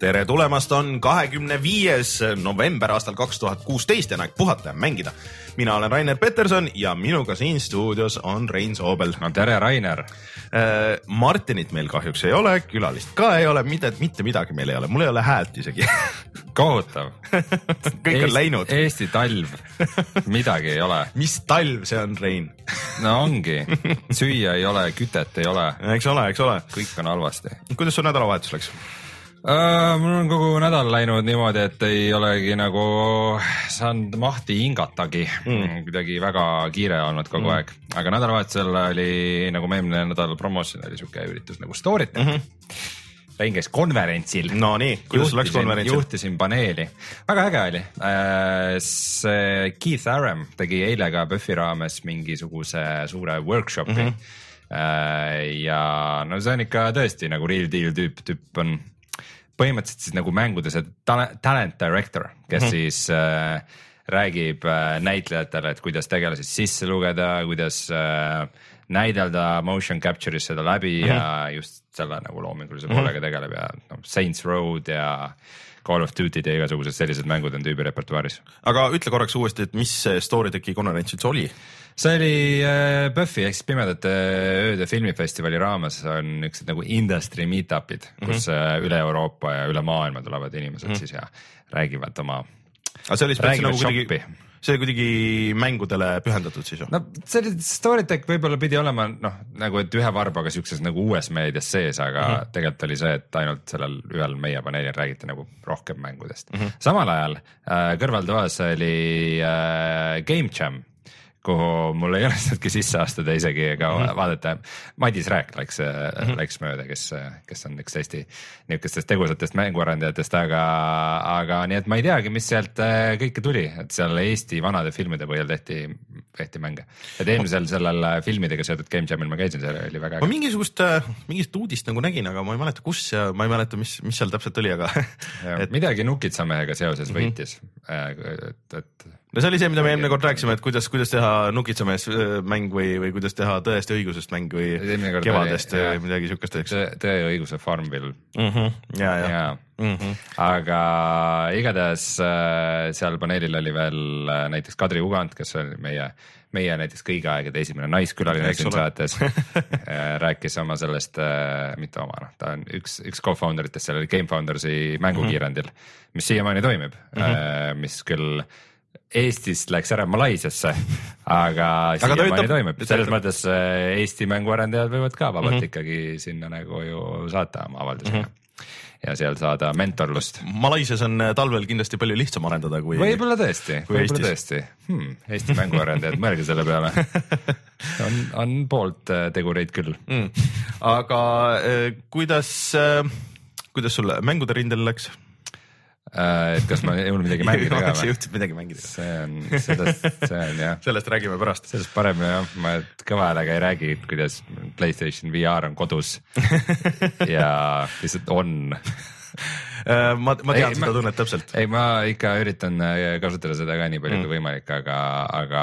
Tere tulemast, on kahekümne viies november aastal kaks tuhat kuusteist ja on aeg puhata ja mängida. mina olen Rainer Peterson ja minuga siin stuudios on Rein Soobel. no tere, Rainer. Martinit meil kahjuks ei ole, külalist ka ei ole, mitte, mitte midagi meil ei ole, mul ei ole häält isegi kohutav kõik Eesti, on läinud. Eesti talv, midagi ei ole. mis talv see on, Rein? no ongi, süüa ei ole, kütet ei ole, eks ole, eks ole. kõik on halvasti kuidas sul nädalavahetus läks? Uh, mul on kogu nädal läinud niimoodi, et ei olegi nagu saanud mahti hingatagi mm., kuidagi väga kiire olnud kogu mm. aeg, aga nädalavahetusel oli nagu me eelmine nädal promotion oli siuke üritus nagu Storytel mm. -hmm. Rein käis konverentsil. no nii, kuidas sul läks konverentsil? juhtisin paneeli, väga äge oli. see Keith Aram tegi eile ka PÖFFi raames mingisuguse suure workshopi mm. -hmm. ja no see on ikka tõesti nagu real deal tüüp, tüüp on põhimõtteliselt siis nagu mängude see talent, director, kes mm -hmm. siis äh, räägib äh, näitlejatele, et kuidas tegelased sisse lugeda, kuidas äh, näidelda motion capture'is seda läbi mm -hmm. ja just selle nagu loomingulise mm -hmm. poolega tegeleb ja noh, Saints Road ja Call of Duty'd ja igasugused sellised mängud on tüübi repertuaaris. aga ütle korraks uuesti, et mis see Storytechi konverents üldse oli? See oli äh, PÖFFi ehk siis Pimedate ööde filmifestivali raames on niuksed nagu industry meet-up'id mm, -hmm. kus äh, üle Euroopa ja üle maailma tulevad inimesed mm -hmm. siis ja räägivad oma, aga see oli räägivad nagu kuidagi see oli kuidagi mängudele pühendatud siis või? no see oli Storytech võib-olla pidi olema noh, nagu et ühe varbaga siukses nagu uues meedias sees, aga mm -hmm. tegelikult oli see, et ainult sellel ühel meie paneelil räägiti nagu rohkem mängudest mm. -hmm. samal ajal äh, kõrvaltoas oli äh, Game Jam kuhu mul ei õnnestunudki sisse astuda isegi ega mm -hmm. vaadata. Madis Rääk läks mm, -hmm. läks mööda, kes, kes on üks Eesti niisugustest tegusatest mänguarendajatest, aga, aga nii et ma ei teagi, mis sealt äh, kõike tuli, et seal Eesti vanade filmide põhjal tehti, tehti mänge. et eelmisel sellel äh, filmidega seotud Game Jamil ma käisin, see oli väga ma äge. mingisugust, mingisugust uudist nagu nägin, aga ma ei mäleta, kus ja ma ei mäleta, mis, mis seal täpselt oli, aga et midagi Nukitsamehega seoses võitis mm, -hmm. et, et no see oli see, mida me eelmine kord rääkisime, et kuidas, kuidas teha Nukitsamees äh, mäng või, või kuidas teha Tõest ja õigusest mäng või Kevadest oli, või midagi siukest, eks Tõe ja õiguse Farmville mm. -hmm. ja, ja, ja., Mm -hmm. aga igatahes äh, seal paneelil oli veel äh, näiteks Kadri Ugand, kes oli meie, meie näiteks kõigi aegade esimene naiskülaline siin saates. rääkis oma sellest, mitte oma, noh, ta on üks, üks co-founder itest seal Game Foundersi mängukiirendil mm, -hmm. mis siiamaani toimib mm, -hmm. mis küll Eestist läks ära Malaisiasse, aga siiamaani toimib, selles töötab. mõttes äh, Eesti mänguarendajad võivad ka vabalt mm. -hmm. ikkagi sinna nagu ju saata oma avaldusi mm. -hmm ja seal saada mentorlust. Malaisias on äh, talvel kindlasti palju lihtsam arendada kui. võib-olla tõesti, võib-olla tõesti hmm,. Eesti mänguarendajad, mõelge selle peale. on, on poolt äh, tegureid küll. mm.. aga kuidas kuidas sul mängude rindel läks? Äh, et kas ma jõudnud midagi mängida ka või? jõudsid midagi mängida? see on, sellest, see on jah, sellest räägime pärast. sellest parem jah, ma kõva häälega ei räägi, kuidas Playstation VR on kodus ja lihtsalt on Äh, ma, ma tean Ei, seda ma- tunnet täpselt. ei, ma ikka üritan äh, kasutada seda ka nii palju mm. kui võimalik, aga, aga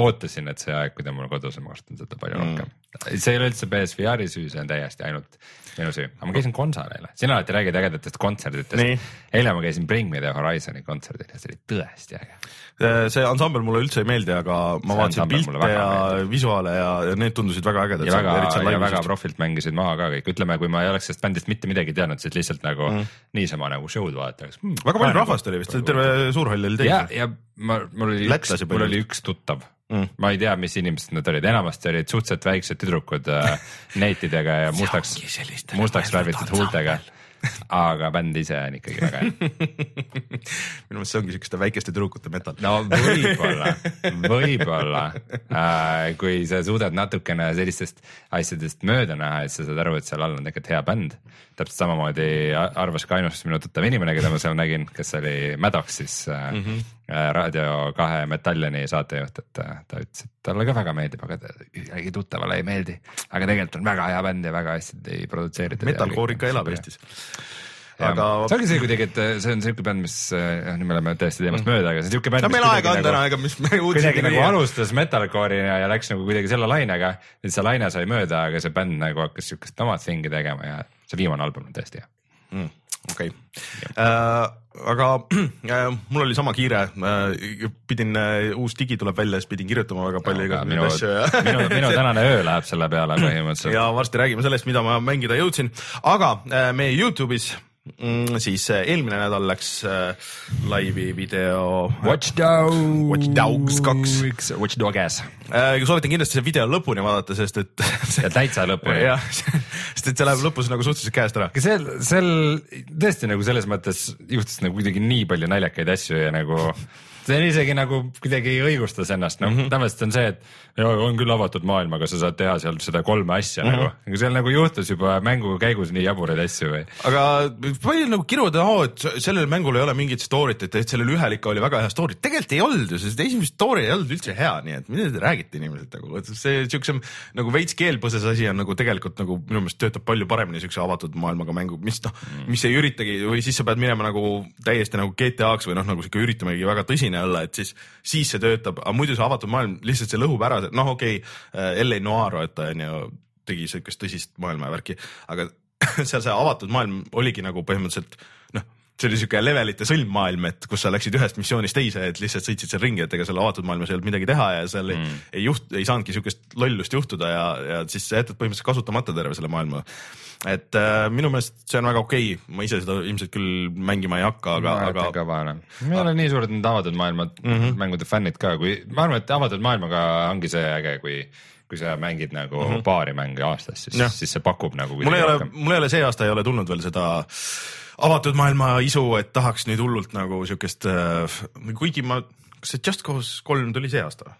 ootasin, et see aeg, kui ta mul kodus on, ma kasutan seda palju mm. rohkem. see ei ole üldse PSVR-i süü, see on täiesti ainult minu süü, aga ma käisin kontsal eile, sina alati räägid ägedatest Nii. kontsertidest. eile ma käisin Bring Me The Horizon'i kontserdil ja see oli tõesti äge. Äh, see ansambel mulle üldse ei meeldi, aga ma vaatasin pilte ja meeldib. visuaale ja ja need tundusid väga ägedad. ja väga, ja väga profilt mängisid maha ka kõik, ütleme, kui ma ei oleks sellest bändist mitte midagi teadnud, siis lihtsalt nagu mm. niisama nagu show'd vaataks hmm,. väga palju rahvast oli vist, terve suurhall oli ja, täis. ja ma, mul oli üks mul oli? üks tuttav Mm. ma ei tea, mis inimesed nad olid, enamasti olid suhteliselt väiksed tüdrukud äh, neitidega ja mustaks mustaks värvitud huultega. aga bänd ise on ikkagi väga hea. minu meelest see ongi siukeste väikeste tüdrukute metal. no võib-olla, võib-olla äh,, kui sa suudad natukene sellistest asjadest mööda näha, et sa saad aru, et seal all on tegelikult hea bänd. täpselt samamoodi arvas ka ainus minu tuttav inimene, keda ma seal nägin, kes oli Maddoxis äh, mm. -hmm. Äh, Raadio kahe Metalliani saatejuht, et äh, ta ütles, et talle ka väga meeldib, aga ta ühelegi tuttavale ei meeldi. aga tegelikult on väga hea bänd ja väga hästi produtseeritud. metalcore ikka elab. Eestis. aga see ongi see kuidagi, et äh, see on siuke bänd, mis, noh nüüd me oleme täiesti teemast mööda, aga see on siuke bänd. no meil aega on täna, ega mis me uudiseid nagu ei tea. alustas metalcore'ina ja läks nagu kuidagi selle lainega, et see laine sai mööda, aga see bänd nagu hakkas siukest oma thing'i tegema ja see viimane album on tõesti hea. Mm, okei, aga äh, mul oli sama kiire, pidin, uus digi tuleb välja, siis pidin kirjutama väga palju igasuguseid asju ja minu, minu tänane öö läheb selle peale põhimõtteliselt. ja varsti räägime sellest, mida ma mängida jõudsin, aga äh, meie Youtube'is mm, siis äh, eelmine nädal läks äh, laivi video Watch Dogs. Watch Dogs kaks.. Watch Dogs äh,. soovitan kindlasti selle video lõpuni vaadata, sest et ja täitsa lõpuni. jah, sest et see läheb lõpus nagu suhteliselt käest ära. sel, sel tõesti nagu selles mõttes juhtus nagu kuidagi nii palju naljakaid asju ja nagu see on isegi nagu kuidagi õigustas ennast, noh mm -hmm. tavaliselt on see, et ja on küll avatud maailm, aga sa saad teha seal seda kolme asja mm -hmm. nagu, aga seal nagu juhtus juba mängu käigus nii jaburaid asju või. aga palju nagu kiruvad, et sellel mängul ei ole mingit story't, et, et sellel ühel ikka oli väga hea story, tegelikult ei olnud ju, sest esimene story ei olnud üldse hea, nii et mida te räägite inimesed nagu, et see siuksem nagu veits keelpõses asi on nagu tegelikult nagu minu meelest töötab palju paremini siukse avatud maailmaga mängu, mis noh mm., mis ei üritagi või siis sa pead minema nagu täiesti nagu GTA-ks või noh, nagu sihuke üritamegi väga tõsine olla, et siis, siis see töötab, aga muidu see avatud maailm lihtsalt see lõhub ära, noh, okei okay,, LA Noir vaata on ju, tegi siukest tõsist maailma ja värki, aga seal see avatud maailm oligi nagu põhimõtteliselt see oli siuke levelite sõlmmaailm, et kus sa läksid ühest missioonist teise, et lihtsalt sõitsid seal ringi, et ega seal avatud maailmas ei olnud midagi teha ja seal mm. ei, ei juht, ei saanudki siukest lollust juhtuda ja, ja siis sa jätad põhimõtteliselt kasutamata terve selle maailma. et äh, minu meelest see on väga okei okay., ma ise seda ilmselt küll mängima ei hakka, aga, aga kõva noh, me ei ole nii suured need avatud maailmad mm -hmm. mängude fännid ka, kui ma arvan, et avatud maailmaga ongi see äge, kui kui sa mängid nagu mm -hmm. paari mängu aastas, siis siis see pakub nagu mul ei ole, mul ei ole see aasta ei ole tulnud veel seda avatud maailma isu, et tahaks nüüd hullult nagu siukest äh,, kuigi ma, kas see Just Cause kolm tuli see aasta?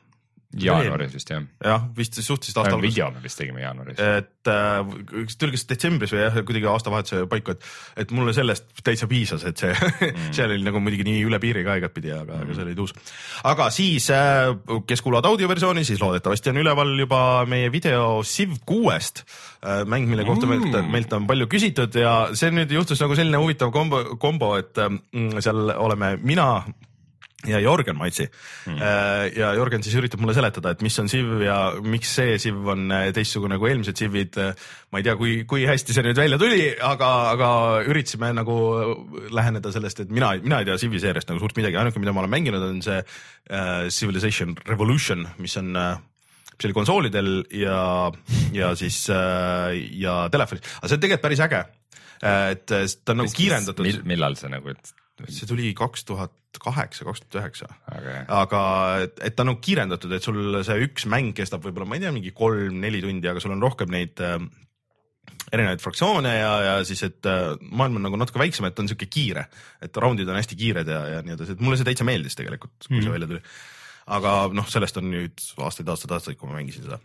Jaanuaris vist jah. jah, vist suhteliselt aasta alguses. video me vist tegime jaanuaris. et äh, tuli kas detsembris või jah, kuidagi aastavahetuse paiku, et, et mulle sellest täitsa piisas, et see mm., seal oli nagu muidugi nii üle piiri ka igatpidi, aga mm., aga see oli tuus. aga siis äh,, kes kuulavad audioversiooni, siis loodetavasti on üleval juba meie video Civ kuuest äh,, mäng, mille kohta Mm. meilt, meilt on palju küsitud ja see nüüd juhtus nagu selline huvitav kombo, kombo, et äh, seal oleme mina ja Jörgen Maitsi mm.. ja Jörgen siis üritab mulle seletada, et mis on Civ ja miks see Civ on äh, teistsugune kui eelmised Civid. ma ei tea, kui, kui hästi see nüüd välja tuli, aga, aga üritasime nagu läheneda sellest, et mina, mina ei tea Civi seeriast nagu suurt midagi, ainuke, mida ma olen mänginud, on see äh, Civilization Revolution, mis on äh, mis oli konsoolidel ja, ja siis äh, ja telefonil, aga see on tegelikult päris äge. et ta on nagu kiirendatud Mil,, millal see nagu, see tuli kaks tuhat kaheksa, kaks tuhat üheksa aga et, et ta on nagu kiirendatud, et sul see üks mäng kestab võib-olla, ma ei tea, mingi kolm-neli tundi, aga sul on rohkem neid äh, erinevaid fraktsioone ja, ja siis, et äh, maailm on nagu natuke väiksem, et on sihuke kiire, et raundid on hästi kiired ja, ja nii edasi, et mulle see täitsa meeldis tegelikult, kui mm. see välja tuli. aga noh, sellest on nüüd aastaid-aastaid-aastaid, kui ma mängisin seda.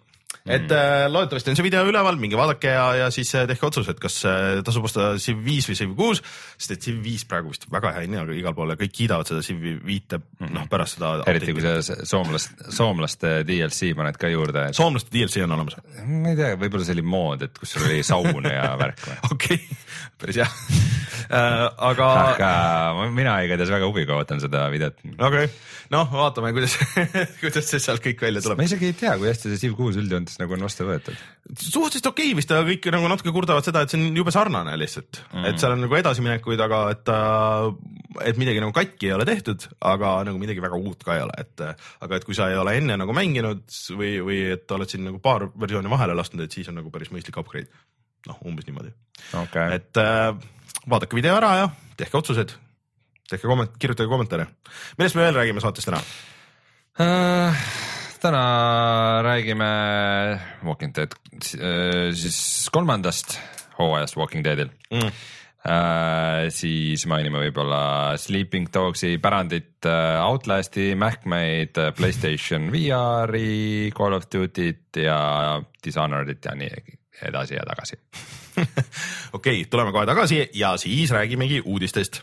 Et äh, loodetavasti on see video üleval, minge vaadake ja, ja siis äh, tehke otsus, et kas äh, tasub osta Civ viis või Civ kuus, sest et Civ viis praegu vist väga hea hinnaga igal pool ja kõik kiidavad seda Civ viite, noh pärast seda. eriti kui sa soomlast, soomlaste DLC paned ka juurde, et soomlaste DLC on olemas, ma ei tea, võib-olla see oli mood, et kus sul oli saun ja värk või. okei okay., päris hea uh,. aga aga mina igatahes väga huviga ootan seda videot. okei okay., noh, vaatame, kuidas, kuidas see sealt kõik välja tuleb ma. isegi ei tea, kui hästi see Civ kuus üldjoontes nagu on vastu võetud. suhteliselt okei okay, vist, aga kõik nagu natuke kurdavad seda, et see on jube sarnane lihtsalt mm., et seal on nagu edasiminekuid, aga et ta, et midagi nagu katki ei ole tehtud, aga nagu midagi väga uut ka ei ole, et aga et kui sa ei ole enne nagu mänginud või, või et oled siin nagu paar versiooni vahele lasknud, et siis on nagu päris mõistlik upgrade. noh, umbes niimoodi okei, et äh, vaadake video ära ja tehke otsused, tehke komment-, kirjutage kommentaare. millest me veel räägime saates täna? Äh, täna räägime Walking Dead äh, siis kolmandast hooajast Walking Deadil Mm. äh,. siis mainime võib-olla Sleeping Dogsi pärandit äh,, Outlasti, Mähkmeid, Playstation VR-i, Call of Duty't ja Dishonored'it ja nii edasi ja tagasi. Okei okay,, tuleme kohe tagasi ja siis räägimegi uudistest.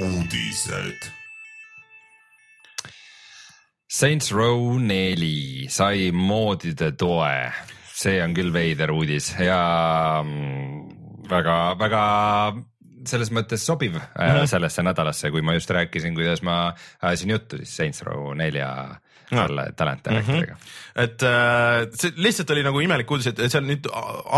Uudised. Saints Row neli sai moodide toe, see on küll veider uudis ja mm, väga-väga selles mõttes sobiv äh, sellesse nädalasse, kui ma just rääkisin, kuidas ma ajasin juttu siis Saints Row nelja selle talent director'iga. et äh, see lihtsalt oli nagu imelik uudis, et seal nüüd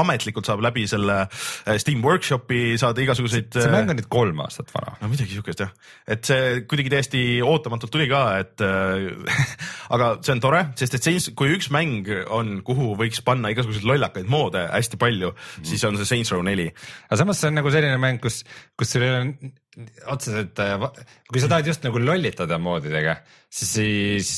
ametlikult saab läbi selle äh, Steam Workshopi saada igasuguseid. see mäng on nüüd kolm aastat vana. no midagi siukest jah, et see kuidagi täiesti ootamatult tuli ka, et äh, aga see on tore, sest et Saints, kui üks mäng on, kuhu võiks panna igasuguseid lollakaid moode hästi palju mm., siis on see Saints Row neli. aga samas see on nagu selline mäng, kus, kus sul ei ole otseselt, kui sa tahad just nagu lollitada moodidega, siis, siis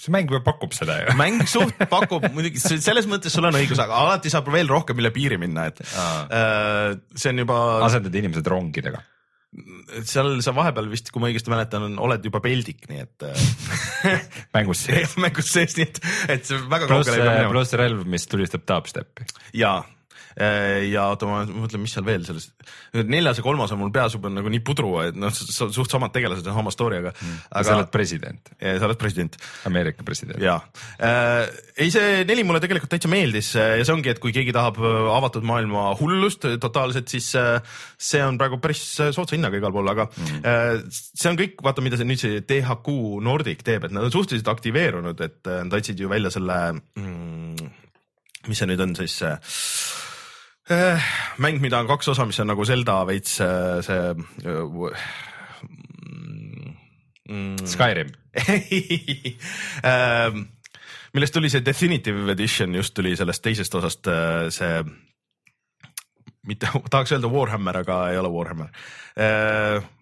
see mäng juba pakub seda ju. mäng suht pakub muidugi, selles mõttes sul on õigus, aga alati saab veel rohkem üle piiri minna, et Aa. äh, see on juba, asendad inimesed rongidega. seal sa vahepeal vist, kui ma õigesti mäletan, oled juba peldik, nii et äh, mängus sees. mängus sees, nii et, et see väga pluss kaugele ei pea, minema. pluss relv, mis tulistab dubstepi. ja, ja oota, ma mõtlen, mis seal veel selles, neljas ja kolmas on mul peas juba nagu nii pudru, et noh, suht samad tegelased ja sama story, aga Mm. aga sa oled president, sa oled president Ameerika president. ja äh, ei, see neli mulle tegelikult täitsa meeldis äh, ja see ongi, et kui keegi tahab äh, avatud maailma hullust äh, totaalselt, siis äh, see on praegu päris äh, soodsa hinnaga igal pool, aga mm. äh, see on kõik, vaata, mida see nüüd see DHQ Nordic teeb, et nad on suhteliselt aktiveerunud, et äh, nad andsid ju välja selle mm,, mis see nüüd on siis äh, mäng, mida on kaks osa, mis on nagu Zelda veits äh, see äh, mm, Skyrim, Ähm, millest tuli see Definitive Edition just tuli sellest teisest osast see, mitte tahaks öelda Warhammer, aga ei ole Warhammer.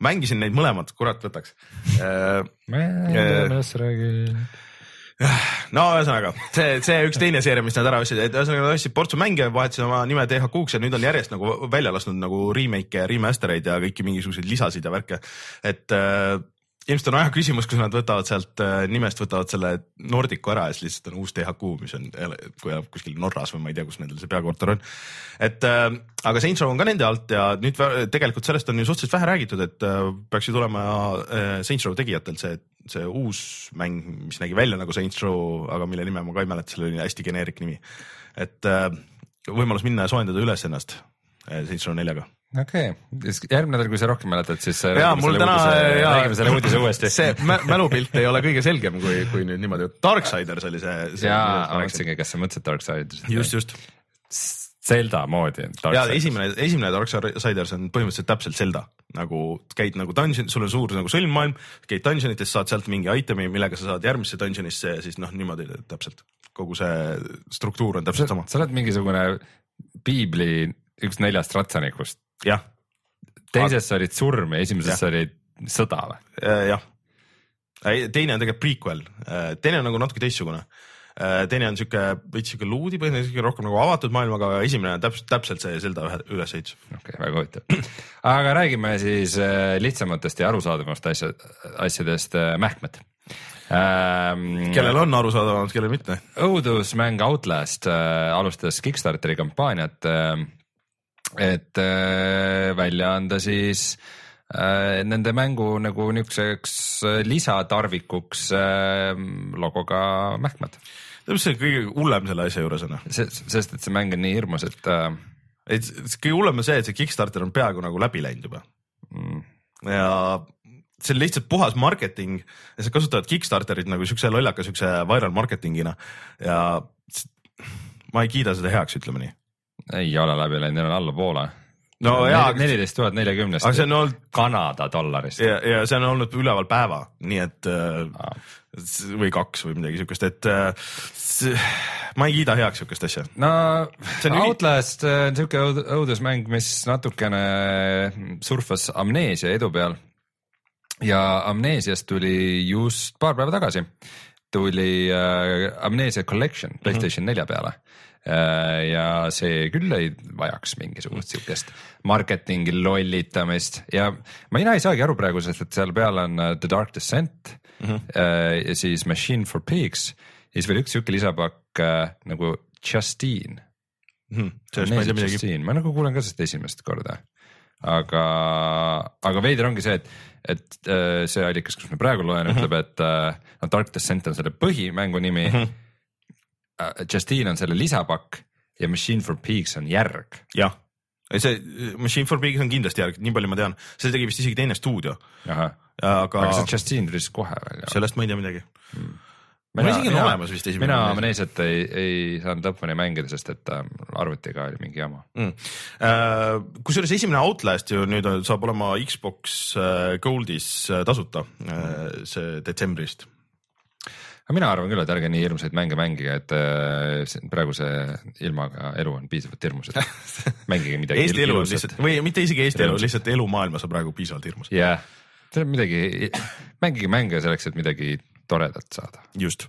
mängisin neid mõlemat, kurat võtaks. millest sa räägid. No ühesõnaga see, see üks teine seeria, mis nad ära ostsid, et ühesõnaga nad ostsid portsu mänge, vahetasid oma nime DHQ-ks ja nüüd on järjest nagu välja lasknud nagu remake'e ja remaster eid ja kõiki mingisuguseid lisasid ja värke, et äh, ilmselt on aja küsimus, kus nad võtavad sealt äh, nimest, võtavad selle Nordicu ära ja siis lihtsalt on uus DHQ, mis on, kui elab kuskil Norras või ma ei tea, kus nendel see peakorter on. et äh, aga Saints Row on ka nende alt ja nüüd tegelikult sellest on ju suhteliselt vähe räägitud, et äh, peaks ju tulema äh, Saints Row tegijatelt see, see uus mäng, mis nägi välja nagu Saints Row, aga mille nime ma ka ei mäleta, sellel oli hästi geneerik nimi. et äh, võimalus minna ja soojendada üles ennast äh, Saints Row neljaga okei okay., järgmine nädal, kui sa rohkem mäletad, siis äh, ja mul täna räägime selle uudise uuesti. see mä- mälupilt ei ole kõige selgem, kui, kui nüüd niimoodi, Darksiders oli see, see. jaa, ma mõtlesingi, kas sa mõtlesid Darksiders. just, just Zelda moodi. ja esimene, esimene Darksiders on põhimõtteliselt täpselt Zelda, nagu käid nagu dungeon, sul on suur nagu sõlmmaailm, käid dungeonites, saad sealt mingi itemi, millega sa saad järgmisse dungeonisse ja siis noh, niimoodi täpselt kogu see struktuur on täpselt sama, sa oled mingisugune piibli üks neljast ratsanikust, jah, teises sa olid surm ja esimeses sa olid sõda või? jah. teine on tegelikult prequel, teine on nagu natuke teistsugune. Teine on sihuke veits sihuke luudipõhine, sihuke rohkem nagu avatud maailmaga, aga esimene on täpselt, täpselt see Zelda ülesehitus. okei okay,, väga huvitav. aga räägime siis äh, lihtsamatest ja arusaadavamast asja, asjadest, mähkmed ähm,. kellel on arusaadavamad, kellel mitte. õudusmäng Outlast äh, alustas Kickstarteri kampaaniat äh,, et äh, välja anda siis äh, nende mängu nagu niisuguseks äh, lisatarvikuks äh, logoga mähkmed. Mis see kõige hullem selle asja juures on? sest et see mäng on nii hirmus, et äh, et kõige hullem on see, et see Kickstarter on peaaegu nagu läbi läinud juba mm, ja see on lihtsalt puhas marketing ja sa kasutad Kickstarterit nagu siukse lollaka siukse viral marketing'ina ja ma ei kiida seda heaks, ütleme nii. ei ole läbi läinud, neil on allapoole. No jaa, neliteist tuhat neljakümnest aga see on olnud Kanada dollarist. ja, ja see on olnud üleval päeva, nii et äh, või kaks või midagi siukest, et äh, ma ei kiida heaks siukest asja. no See on üli- Outlast äh, siuke õud- õudusmäng, mis natukene surfas amneesia edu peal. ja amneesiast tuli just paar päeva tagasi, tuli äh, Amnesia Collection Playstation nelja peale äh,. Ja see küll ei vajaks mingisugust siukest marketingi lollitamist ja ma mina ei saagi aru praegu, sest et seal peal on äh, The Dark Descent mm -hmm. äh, ja siis Machine for Pigs ja siis veel üks siuke lisapakk äh, nagu Justine. tea midagi. Justine, ma nagu kuulen ka sellest esimest korda. aga, aga veider ongi see, et, et äh, see allikas, kus ma praegu loen, ütleb, et äh, no Dark Descent on selle põhimängu nimi mm. -hmm. Justine on selle lisapakk ja Machine for Pigs on järg. jah, see Machine for Pigs on kindlasti järg, nii palju ma tean, see tegi vist isegi teine stuudio, ahah, aga aga see Justine tuli siis kohe välja. sellest ma ei tea midagi. Mul isegi on olemas vist esimene mina. Amnesiat ei, ei saanud lõpuni mängida, sest et äh, arvutiga oli mingi jama. mm.. kusjuures esimene Outlast ju nüüd on- saab olema Xbox äh, Goldis äh, tasuta äh, see detsembrist. Aga mina arvan küll, et ärge nii hirmsaid mänge mängige, et äh, praeguse ilmaga elu on piisavalt hirmus, et mängige midagi. Eesti elu on lihtsalt või mitte isegi Eesti elu, lihtsalt elu maailmas on praegu piisavalt hirmus. jah, see on midagi, mängige mänge selleks, et midagi toredat saada. just.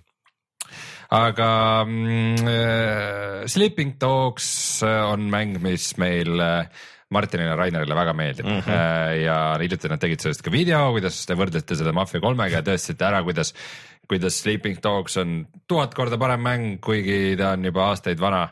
aga mm, äh, Sleeping Dogs äh, on mäng, mis meil äh, Martinile ja Rainerile väga meeldib mm. -hmm. ja hiljuti nad tegid sellest ka video, kuidas te võrdlete seda Mafia kolmega ja tõestasite ära, kuidas, kuidas Sleeping Dogs on tuhat korda parem mäng, kuigi ta on juba aastaid vana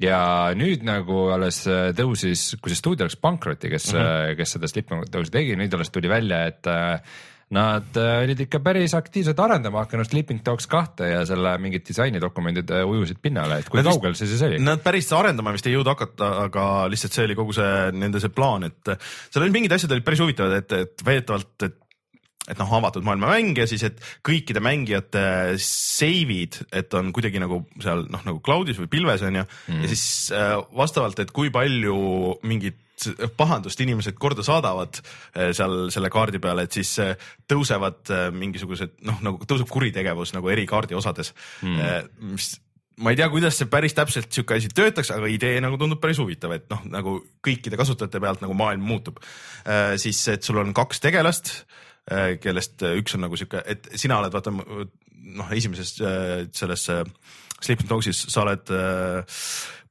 ja nüüd nagu alles äh, tõusis, kui see stuudio läks pankrotti, kes mm, -hmm. kes seda Sleeping Dogsi tegi, nüüd alles tuli välja, et äh, Nad olid ikka päris aktiivselt arendama hakanud Sleeping Dogs kahte ja selle mingid disainidokumendid ujusid pinnale, et kui Nad kaugel see siis oli? Nad päris arendama vist ei jõudnud hakata, aga lihtsalt see oli kogu see nende see plaan, et seal olid mingid asjad olid päris huvitavad, et, et väidetavalt, et et noh, avatud maailma mäng ja siis, et kõikide mängijate save'id, et on kuidagi nagu seal noh, nagu cloud'is või pilves on ju mm. ja siis äh, vastavalt, et kui palju mingit pahandust inimesed korda saadavad äh, seal selle kaardi peale, et siis äh, tõusevad äh, mingisugused noh, nagu tõuseb kuritegevus nagu eri kaardi osades mm., mis ma ei tea, kuidas see päris täpselt sihuke asi töötaks, aga idee nagu tundub päris huvitav, et noh, nagu kõikide kasutajate pealt nagu maailm muutub siis, et sul on kaks tegelast kellest äh, üks on nagu sihuke, et sina oled vaata noh, esimeses äh, selles äh, Sleeping Dogsis sa oled äh,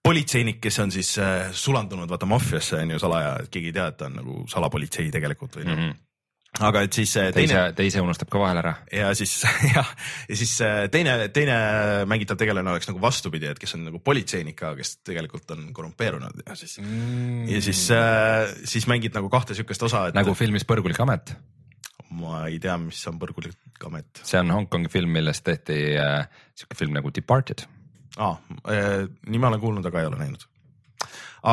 politseinik, kes on siis äh, sulandunud vaata maffiasse on ju salaja, et keegi ei tea, et ta on nagu salapolitsei tegelikult või mm. -hmm. aga et siis äh, teine teise, teise unustab ka vahel ära. ja siis jah, ja siis äh, teine, teine mängitav tegelane oleks nagu vastupidi, et kes on nagu politseinik ka, kes tegelikult on korrumpeerunud ja siis mm., ja siis äh,, siis mängid nagu kahte siukest osa, et nagu filmis Põrgulik amet, ma ei tea, mis on põrgulik amet see on Hongkongi film, millest tehti äh, siuke film nagu Departed. ah,. nime olen kuulnud, aga ei ole näinud.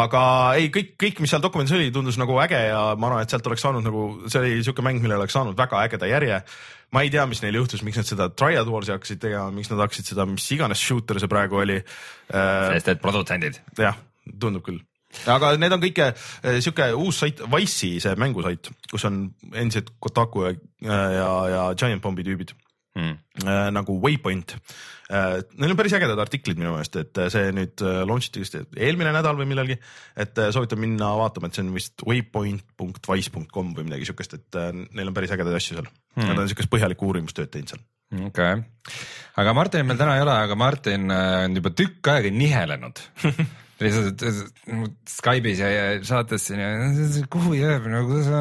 aga ei, kõik, kõik, mis seal dokumendis oli, tundus nagu äge ja ma arvan, et sealt oleks saanud nagu, see oli siuke mäng, millel oleks saanud väga ägeda järje. ma ei tea, mis neil juhtus, miks nad seda Triad Warsi hakkasid tegema, miks nad hakkasid seda, mis iganes shooter see praegu oli äh,. sest et produtsendid. jah, tundub küll. Aga need on kõik äh, sihuke uus sait, Wice'i see mängusait, kus on endiselt Kotaku ja, ja, ja Giant Bombi tüübid Mm. äh, nagu Waypoint äh,. Neil on päris ägedad artiklid minu meelest, et see nüüd launch iti vist eelmine nädal või millalgi. et soovitan minna vaatama, et see on vist waypoint.wise.com või midagi siukest, et äh, neil on päris ägedaid asju seal mm.. Nad on siukest põhjalikku uurimustööd teinud seal. okei okay., aga Martinit meil täna ei ole, aga Martin on juba tükk aega nihelenud lihtsalt äh, Skype'is ja, ja saates siin ja kuhu jääb nagu sa,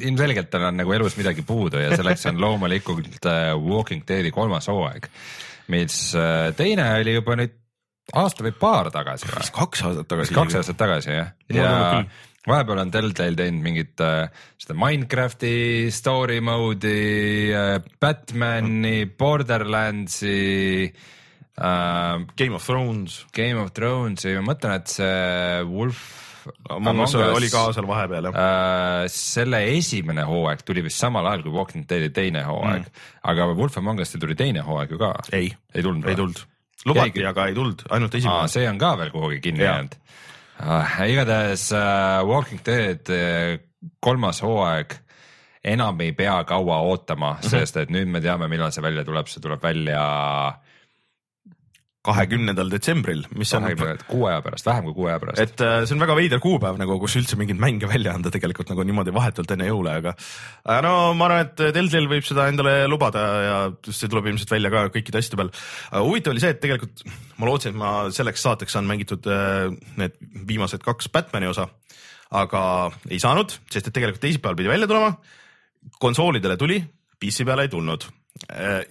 ilmselgelt tal on nagu elus midagi puudu ja selleks on loomulikult äh, Walking Deadi kolmas hooaeg, mis äh, teine oli juba nüüd aasta või paar tagasi kaks aastat tagasi. kaks aastat tagasi jah, ja küll. vahepeal on Telltale teinud mingit äh, seda Minecrafti story mode'i äh,, Batman'i, Borderlandsi äh,, Game of Thrones, Game of Thrones'i, ma mõtlen, et see Wolf Among Us oli ka seal vahepeal jah. äh, selle esimene hooaeg tuli vist samal ajal kui Walking Deadi teine hooaeg mm., aga Wolf Among Us'i tuli teine hooaeg ju ka. ei, ei tulnud ei tulnud. lubati, aga ei tulnud, ainult esimene. see on ka veel kuhugi kinni jäänud ah,. igatahes äh, Walking Dead äh, kolmas hooaeg enam ei pea kaua ootama mm. -hmm. sest et nüüd me teame, millal see välja tuleb, see tuleb välja kahekümnendal detsembril, mis on kuu aja pärast, vähem kui kuu aja pärast. et äh, see on väga veider kuupäev nagu, kus üldse mingeid mänge välja anda tegelikult nagu niimoodi vahetult enne jõule, aga aga no ma arvan, et Deltel võib seda endale lubada ja see tuleb ilmselt välja ka kõikide asjade peal. huvitav oli see, et tegelikult ma lootsin, et ma selleks saateks saan mängitud äh, need viimased kaks Batman'i osa, aga ei saanud, sest et tegelikult teisipäeval pidi välja tulema. konsoolidele tuli, PC peale ei tulnud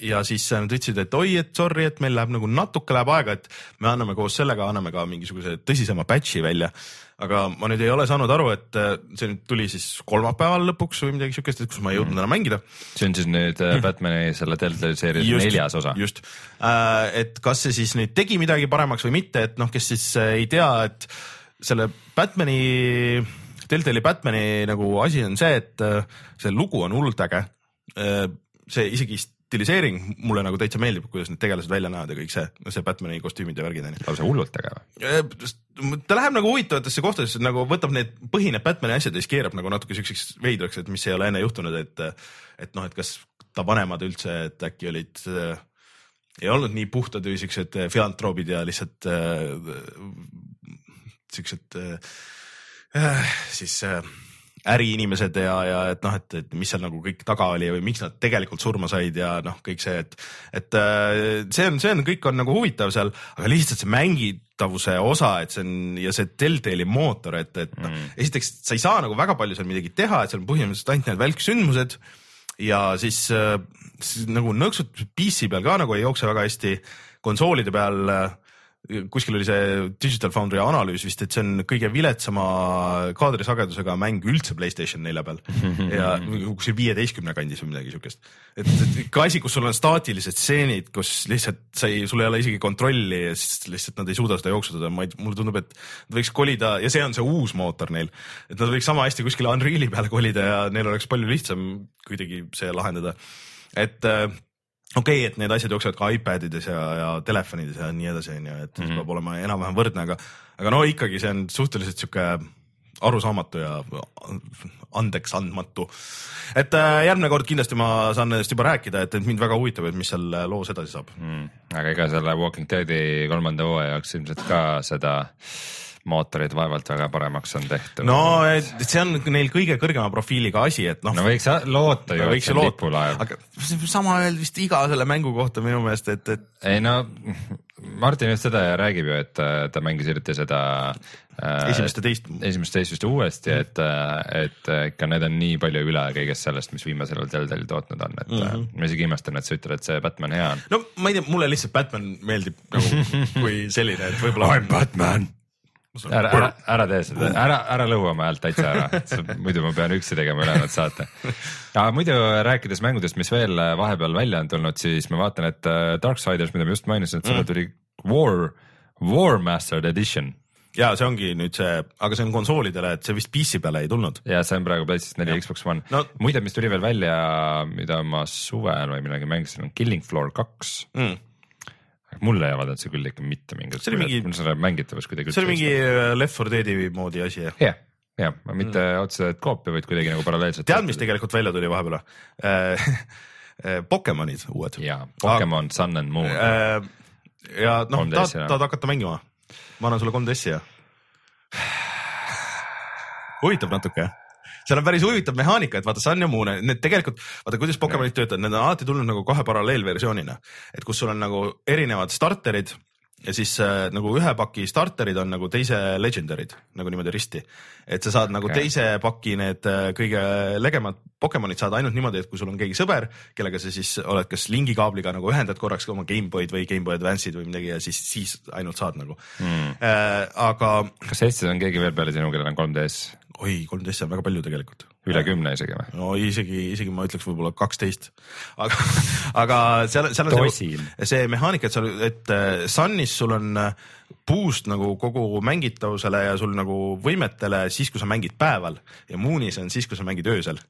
ja siis nad ütlesid, et oi, et sorry, et meil läheb nagu natuke läheb aega, et me anname koos sellega, anname ka mingisuguse tõsisema patch'i välja. aga ma nüüd ei ole saanud aru, et äh, see nüüd tuli siis kolmapäeval lõpuks või midagi siukest, et kus ma ei jõudnud enam mängida. see on siis nüüd äh, Batman'i selle Telltale seeria neljas osa. just, et kas see siis nüüd tegi midagi paremaks või mitte, et noh, kes siis ei tea, et selle Batman'i Telltale'i Batman'i nagu asi on see, et see lugu on hullult äge. see isegi stiliseering mulle nagu täitsa meeldib, kuidas need tegelased välja näevad ja kõik see, see Batman'i kostüümid ja värgid onju. lausa hullult äge või? ta läheb nagu huvitavatesse kohtadesse, nagu võtab need, põhineb Batman'i asjad ja siis keerab nagu natuke siukseks veidraks, et mis ei ole enne juhtunud, et, et noh, et kas ta vanemad üldse, et äkki olid äh, ei olnud nii puhtad või siuksed filantroobid ja lihtsalt äh, siuksed äh, siis äh, äriinimesed ja, ja et noh, et, et mis seal nagu kõik taga oli või miks nad tegelikult surma said ja noh, kõik see, et, et äh, see on, see on, kõik on nagu huvitav seal, aga lihtsalt see mängitavuse osa, et see on ja see Deltali mootor, et, et noh mm., esiteks sa ei saa nagu väga palju seal midagi teha, et seal on põhimõtteliselt ainult need välksündmused ja siis, siis nagu nõksud PC peal ka nagu ei jookse väga hästi, konsoolide peal äh, kuskil oli see Digital Foundry analüüs vist, et see on kõige viletsama kaadrisagedusega mäng üldse Playstation nelja peal ja kuskil viieteistkümne kandis või midagi siukest. et, ikka asi, kus sul on staatilised stseenid, kus lihtsalt sa ei, sul ei ole isegi kontrolli ja siis lihtsalt nad ei suuda seda jooksutada, ma ei, mulle tundub, et nad võiks kolida ja see on see uus mootor neil, et nad võiks sama hästi kuskile Unreali peale kolida ja neil oleks palju lihtsam kuidagi see lahendada. et äh, okei okay,, et need asjad jooksevad ka iPadides ja, ja telefonides ja nii edasi, onju, et mm -hmm. peab olema enam-vähem võrdne, aga, aga no ikkagi see on suhteliselt sihuke arusaamatu ja andeks andmatu. et äh, järgmine kord kindlasti ma saan nendest juba rääkida, et, mind väga huvitab, et mis seal loos edasi saab mm,. aga ega selle Walking Deadi kolmanda hooaja jaoks ilmselt ka seda mootorid vaevalt väga paremaks on tehtud. no et see on neil kõige kõrgema profiiliga asi, et noh. no võiks loota ju, et see on lipulaev. aga sama öeldi vist iga selle mängu kohta minu meelest, et, et. ei no Martin just seda räägib ju, et äh, ta mängis hiljuti seda äh,. esimest ja teist. esimest ja teist vist uuesti mm, -hmm. et, äh, et äh, ikka need on nii palju üle kõigest sellest, mis viimasel ajal Telltale tootnud on, et mm -hmm. ma isegi imestan, et sa ütled, et see Batman hea on. no ma ei tea, mulle lihtsalt Batman meeldib nagu kui selline, et võib-olla. I m Batman ära, ära, ära tee seda, ära, ära lõua oma häält täitsa ära, muidu ma pean üksi tegema ülejäänud saate. aga muidu rääkides mängudest, mis veel vahepeal välja on tulnud, siis ma vaatan, et äh, Darksiders, mida ma just mainisin, et selle mm. tuli War, War Mastered Edition. Ja see ongi nüüd see, aga see on konsoolidele, et see vist PC peale ei tulnud. ja see on praegu PlayStation neli Xbox One. No.. muide, mis tuli veel välja, mida ma suvel või millalgi mängisin, on Killing Floor kaks. Mm mulle ei avaldanud see küll ikka mitte mingit. see oli mingi. selle mängitavus kuidagi. see oli mingi äh, Left 4 Dead'i moodi asi jah? jah, jah, mitte mm. otseselt koopia, vaid kuidagi nagu paralleelselt. tead, mis tegelikult välja tuli vahepeal või? Äh, äh, Pokemonid uued. jaa, Pokemon ah, Sun and Moon. ja noh, tahad, tahad hakata mängima? ma annan sulle 3DS-i ja. huvitab natuke jah? Seal on päris huvitav mehaanika, et vaata Sun ja Moon, need tegelikult, vaata kuidas Pokemonid töötavad, need on alati tulnud nagu kahe paralleelversioonina, et kus sul on nagu erinevad starterid ja siis äh, nagu ühe paki starterid on nagu teise legendary'd nagu niimoodi risti. et sa saad nagu okay. teise paki need äh, kõige legemad Pokemonid saad ainult niimoodi, et kui sul on keegi sõber, kellega sa siis oled kas lingikaabliga nagu ühendad korraks oma GameBoy'd või GameBoy Advance'id või midagi ja siis, siis ainult saad nagu mm.. Äh, aga. kas Eestis on keegi veel peale sinu, kellel on 3DS? Oi, kolmteist on väga palju tegelikult. üle kümne isegi või? no isegi, isegi ma ütleks võib-olla kaksteist. aga, aga seal, seal on Tosin. see, see mehaanika, et sa, et äh, Sunis sul on äh, boost nagu kogu mängitavusele ja sul nagu võimetele siis, kui sa mängid päeval ja Moonis on siis, kui sa mängid öösel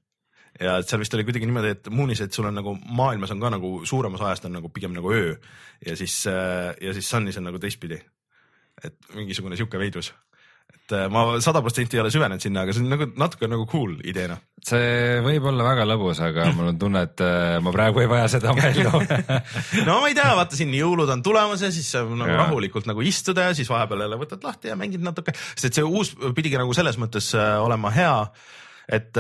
ja et seal vist oli kuidagi niimoodi, et Moonis, et sul on nagu maailmas on ka nagu suuremas ajast on nagu pigem nagu öö ja siis äh, ja siis Sunis on nagu teistpidi. et mingisugune sihuke veidrus et äh, ma sada protsenti ei ole süvenenud sinna, aga see on nagu natuke nagu cool ideena. see võib olla väga lõbus, aga mul on tunne, et äh, ma praegu ei vaja seda välja no ma ei tea, vaata siin jõulud on tulemas ja siis saab nagu ja. rahulikult nagu istuda ja siis vahepeal jälle võtad lahti ja mängid natuke, sest see uus pidigi nagu selles mõttes äh, olema hea, et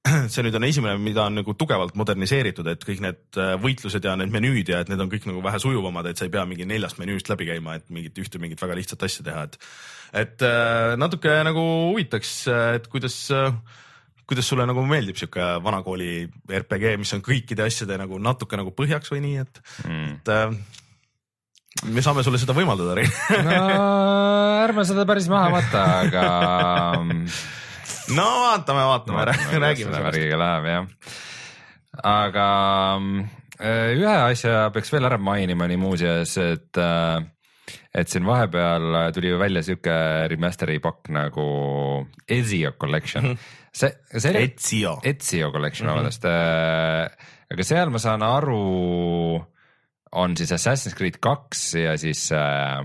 see nüüd on esimene, mida on nagu tugevalt moderniseeritud, et kõik need võitlused ja need menüüd ja et need on kõik nagu vähe sujuvamad, et sa ei pea mingi neljast menüüst läbi käima, et mingit ühte mingit väga lihtsat asja teha, et et äh, natuke nagu huvitaks, et kuidas, kuidas sulle nagu meeldib sihuke vanakooli RPG, mis on kõikide asjade nagu natuke nagu põhjaks või nii, et mm. et äh, me saame sulle seda võimaldada, Rein no ärme seda päris maha võta, aga no vaatame, vaatame, räägime sellest. värgiga läheb jah, aga äh, ühe asja peaks veel ära mainima nii muuseas, et äh, et siin vahepeal tuli ju välja sihuke remaster'i pakk nagu Ezio Collection mm. -hmm. see, see oli. Ezio. Ezio Collection mm, -hmm. vabandust. aga seal ma saan aru, on siis Assassin's Creed kaks ja siis äh,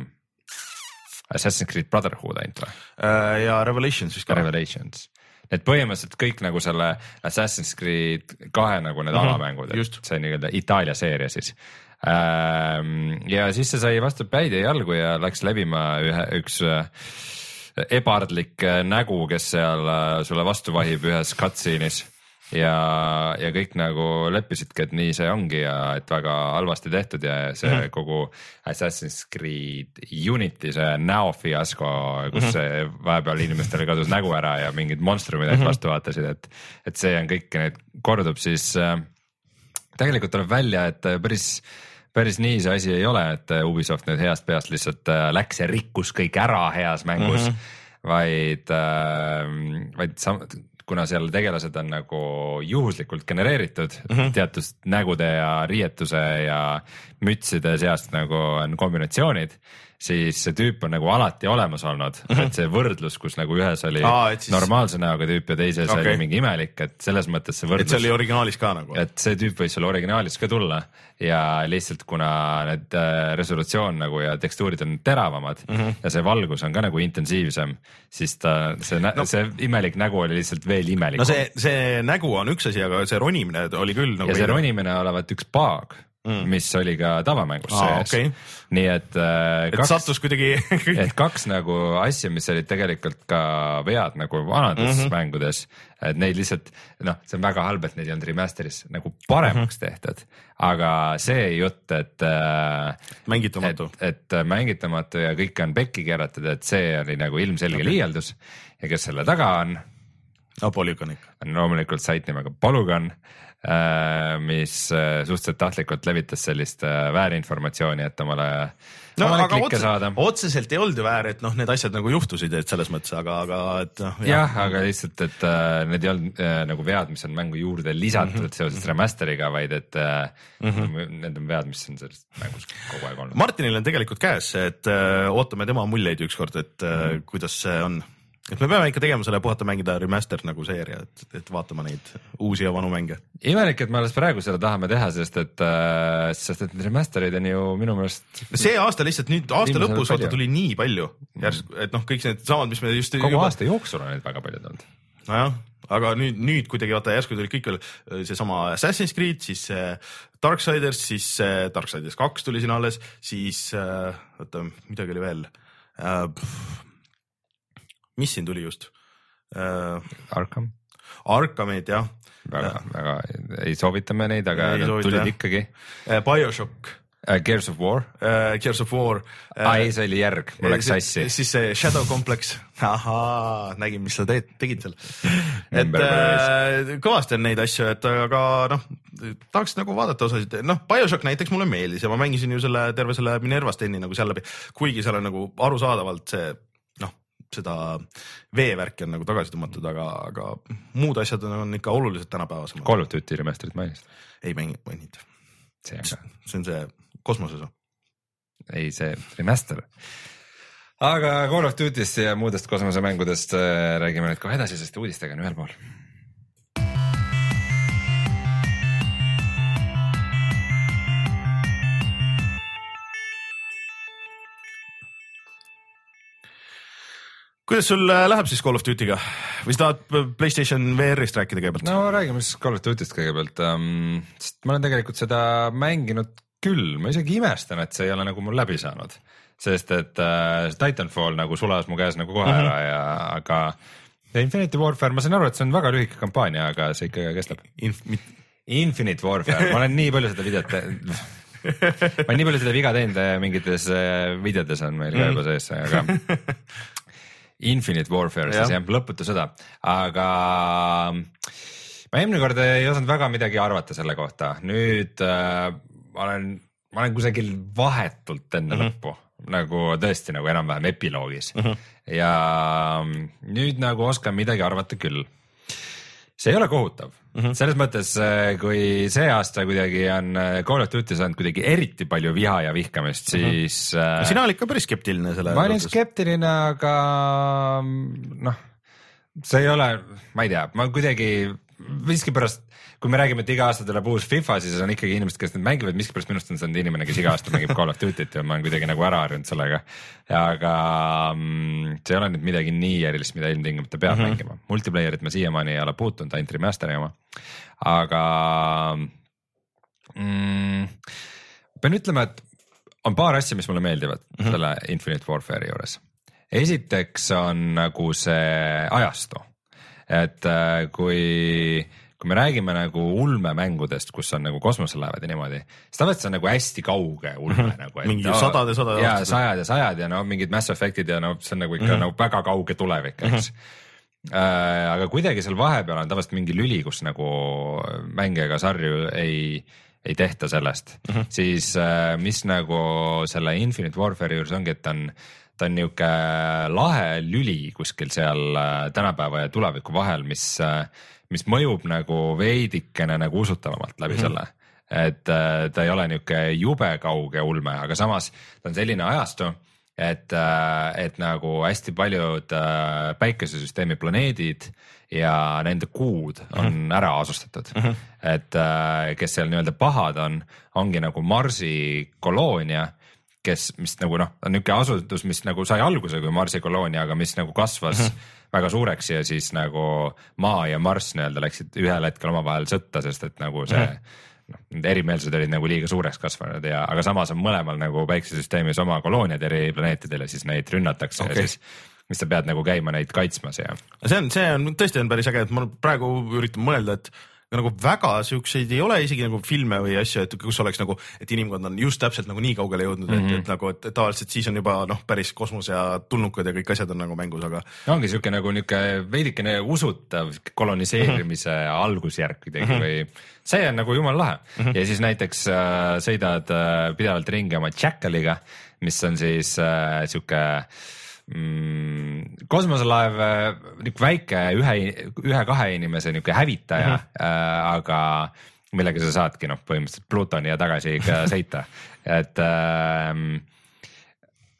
Assassin's Creed Brotherhood ainult või äh,? ja Revelations vist ka. Revelations et põhimõtteliselt kõik nagu selle Assassin's Creed kahe nagu need mm -hmm, alamängud, et see nii-öelda Itaalia seeria siis. Ähm, ja siis see sai vastu päid ja jalgu ja läks läbima ühe, üks äh, ebardlik äh, nägu, kes seal äh, sulle vastu vahib ühes cutscene'is ja, ja kõik nagu leppisidki, et nii see ongi ja et väga halvasti tehtud ja see mm -hmm. kogu Assassin's Creed Unity see näofiasko, kus mm -hmm. see vahepeal inimestel kadus nägu ära ja mingid monstrumid mm -hmm. vastu vaatasid, et, et see on kõik need kordub, siis äh, tegelikult tuleb välja, et päris päris nii see asi ei ole, et äh, Ubisoft nüüd heast peast lihtsalt äh, läks ja rikkus kõik ära heas mängus mm, -hmm. vaid, äh, vaid sam-, kuna seal tegelased on nagu juhuslikult genereeritud mm -hmm. teatud nägude ja riietuse ja mütside seast nagu on kombinatsioonid siis see tüüp on nagu alati olemas olnud mm, -hmm. et see võrdlus, kus nagu ühes oli Aa, siis... normaalse näoga tüüp ja teises okay. oli mingi imelik, et selles mõttes see võrdlus. et see oli originaalis ka nagu? et see tüüp võis sul originaalis ka tulla ja lihtsalt kuna need äh, resolutsioon nagu ja tekstuurid on teravamad mm -hmm. ja see valgus on ka nagu intensiivsem, siis ta, see no., see imelik nägu oli lihtsalt veel imelikum. no see, see nägu on üks asi, aga see ronimine oli küll nagu. ja see ronimine olevat üks paag mm. mis oli ka tavamängus ah, sees okay.. nii et äh,. et kaks, sattus kuidagi et kaks nagu asja, mis olid tegelikult ka vead nagu vanades mm -hmm. mängudes, et neid lihtsalt noh, see on väga halb, et neid ei olnud remaster'is nagu paremaks mm -hmm. tehtud, aga see jutt, et äh,. mängitamatu. et, et mängitamatu ja kõik on pekki keeratud, et see oli nagu ilmselge okay. liialdus ja kes selle taga on no Polygon ikka. on loomulikult sait nimega Polygon Äh, mis äh, suhteliselt tahtlikult levitas sellist äh, väärinformatsiooni, et omale no aga otse, otseselt ei olnud ju väär, et noh, need asjad nagu juhtusid, et selles mõttes, aga, aga et noh. jah ja,, aga lihtsalt, et äh, need ei olnud äh, nagu vead, mis on mängu juurde lisatud mm -hmm. seoses remaster'iga, vaid et äh, mm -hmm. need on vead, mis on selles mängus kogu aeg olnud. Martinil on tegelikult käes et äh, ootame tema muljeid ükskord, et äh, mm -hmm. kuidas see on et me peame ikka tegema selle puhata mängida remaster nagu seeria, et, et vaatama neid uusi ja vanu mänge. imelik, et me alles praegu seda tahame teha, sest et äh,, sest et remaster'id on ju minu meelest. see aasta lihtsalt nüüd aasta lõpus vaata tuli nii palju järsku, et noh, kõik need samad, mis me just. kogu juba... aasta jooksul on neid väga palju tulnud. nojah, aga nüüd, nüüd kuidagi vaata järsku tuli kõik veel seesama Assassin's Creed, siis Darksiders, siis Darksiders kaks tuli siin alles, siis oota, midagi oli veel mis siin tuli just äh,? Arkham. Arkhamid jah. väga, väga ei soovita me neid, aga soovita, tulid jah. ikkagi. Äh, BioShock uh,. Gears of War uh,. Gears of War uh,. aa ei, see oli järg, mul läks sassi. siis see Shadow Complex, ahaa, nägin, mis sa teed, tegid seal. et äh, kõvasti on neid asju, et aga noh, tahaks nagu vaadata osasid, noh, BioShock näiteks mulle meeldis ja ma mängisin ju selle terve selle Minerva steni nagu seal läbi, kuigi seal on nagu arusaadavalt see seda veevärki on nagu tagasi tõmmatud, aga, aga muud asjad on ikka oluliselt tänapäevasemad. Call of Duty remaster'it mainisid? ei mängi, maininud. see on ka. see on see kosmoses või? ei, see remaster. aga Call of Duty'st ja muudest kosmosemängudest äh, räägime nüüd kohe edasi, sest uudistega on ühel pool kuidas sul äh, läheb siis Call of Duty'ga või sa tahad Playstation VR-ist rääkida kõigepealt? no räägime siis Call of Duty'st kõigepealt um,, sest ma olen tegelikult seda mänginud küll, ma isegi imestan, et see ei ole nagu mul läbi saanud, sest et äh, Titanfall nagu sulas mu käes nagu kohe mm -hmm. ära ja, aga Infinity Warfare, ma saan aru, et see on väga lühike kampaania, aga see ikka kestab Inf. Infinite Warfare, ma olen nii palju seda videot ma olen nii palju seda viga teinud, mingites äh, videotes on meil ka juba sees, aga Infinite Warfare siis jah, lõputu sõda, aga ma eelmine kord ei osanud väga midagi arvata selle kohta, nüüd äh, ma olen, ma olen kusagil vahetult enne mm -hmm. lõppu nagu tõesti nagu enam-vähem epiloogis. Mm -hmm. ja nüüd nagu oskan midagi arvata küll see ei ole kohutav mm -hmm. selles mõttes, kui see aasta kuidagi on äh, Call of Duty saanud kuidagi eriti palju viha ja vihkamist, siis mm -hmm. sina olid ka päris skeptiline selle ma olin. skeptiline, aga noh, see ei ole, ma ei tea, ma kuidagi miskipärast, kui me räägime, et iga aasta tuleb uus FIFA, siis on ikkagi inimesed, kes neid mängivad, miskipärast minust on see inimene, kes iga aasta mängib Call of Duty't ja ma olen kuidagi nagu ära harjunud sellega. aga mm, see ei ole nüüd midagi nii erilist, mida ilmtingimata peab mm -hmm. mängima, multiplayer'it ma siiamaani ei ole puutunud, ainult remaster'i oma, aga mm, pean ütlema, et on paar asja, mis mulle meeldivad mm -hmm. selle Infinite Warfare'i juures. esiteks on nagu see ajastu, et äh, kui, kui me räägime nagu ulmemängudest, kus on nagu kosmoselaevad ja niimoodi, siis tavaliselt see on nagu hästi kauge ulme -hmm. nagu. Mingi sadad ja sadad ja sajad ja sajad ja no mingid Mass Effect'id ja no see on nagu ikka mm -hmm. nagu väga kauge tulevik, eks mm. -hmm äh, aga kuidagi seal vahepeal on tavaliselt mingi lüli, kus nagu mänge ega sarju ei, ei tehta sellest mm, -hmm. siis äh, mis nagu selle Infinite Warfare'i juures ongi, et on, ta on niuke lahe lüli kuskil seal äh, tänapäeva ja tuleviku vahel, mis, mis mõjub nagu veidikene nagu usutavamalt läbi mm -hmm. selle et äh, ta ei ole niuke jube kauge ulme, aga samas ta on selline ajastu, et, et nagu hästi paljud äh, päikesesüsteemi planeedid ja nende kuud on mm -hmm. ära asustatud mm. -hmm. et äh, kes seal nii-öelda pahad on, ongi nagu Marsi koloonia, kes, mis nagu noh, on niisugune asutus, mis nagu sai alguse kui Marsi koloonia, aga mis nagu kasvas mm -hmm. väga suureks ja siis nagu Maa ja Marss nii-öelda läksid ühel hetkel omavahel sõtta, sest et nagu see mm -hmm noh, need erimeelsused olid nagu liiga suureks kasvanud ja, aga samas on mõlemal nagu päiksesüsteemis oma kolooniad eri planeetidel ja siis neid rünnatakse okay. Ja siis, siis sa pead nagu käima neid kaitsmas ja see on, see on tõesti on päris äge, et ma praegu üritan mõelda, et nagu väga siukseid ei ole isegi nagu filme või asju, et kus oleks nagu, et inimkond on just täpselt nagu nii kaugele jõudnud mm, -hmm. et, et nagu, et tavaliselt siis on juba noh, päris kosmos ja tulnukad ja kõik asjad on nagu mängus, aga ongi sihuke nagu niuke veidikene usutav koloniseerimise mm -hmm. algusjärk kuidagi mm -hmm. või see on nagu jumala lahe mm. -hmm. ja siis näiteks äh, sõidad äh, pidevalt ringi oma Jackaliga, mis on siis äh, sihuke mm, kosmoselaev, niuke väike ühe, ühe-kahe inimese niuke hävitaja mm, -hmm. äh, aga millega sa saadki noh, põhimõtteliselt Plutoni ja tagasi ikka sõita, et ähm,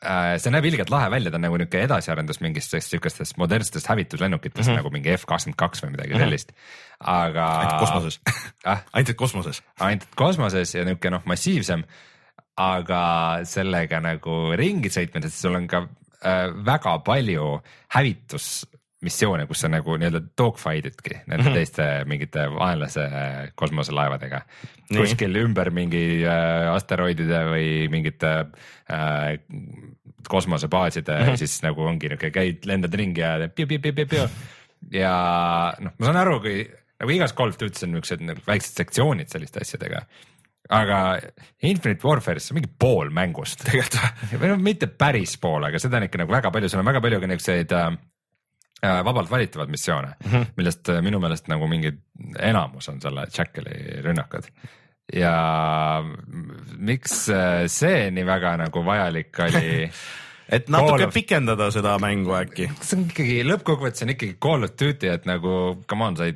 äh, see näeb ilgelt lahe välja, ta on nagu niuke edasiarendus mingitest siukestest modernsetest hävituslennukitest mm -hmm. nagu mingi F kakskümmend kaks või midagi sellist, aga. ainult kosmoses ah,, ainult kosmoses. ainult kosmoses ja niuke noh, massiivsem. aga sellega nagu ringi sõitmises, sul on ka äh, väga palju hävitusmissioone, kus sa nagu nii-öelda dogfight idki nende mm -hmm. teiste mingite vaenlase kosmoselaevadega. Nii. kuskil ümber mingi äh, asteroidide või mingite äh, kosmosebaaside mm, -hmm. siis nagu ongi niuke, käid, lendad ringi ja piu-piu-piu-piu-piu. ja noh, ma saan aru, kui nagu igas Call of Duty's on niuksed nagu väiksed sektsioonid selliste asjadega. Aga Infinite Warfare'is on mingi pool mängust. tegelikult või? noh, mitte päris pool, aga seda on ikka nagu väga palju, seal on väga palju ka niukseid äh, äh, vabalt valitavad missioone mm, -hmm. millest äh, minu meelest nagu mingi enamus on selle Jackali rünnakud. ja miks äh, see nii väga nagu vajalik oli et natuke of- pikendada seda mängu äkki. see on ikkagi lõppkokkuvõttes on ikkagi Call of Duty, et nagu come on, sa ei,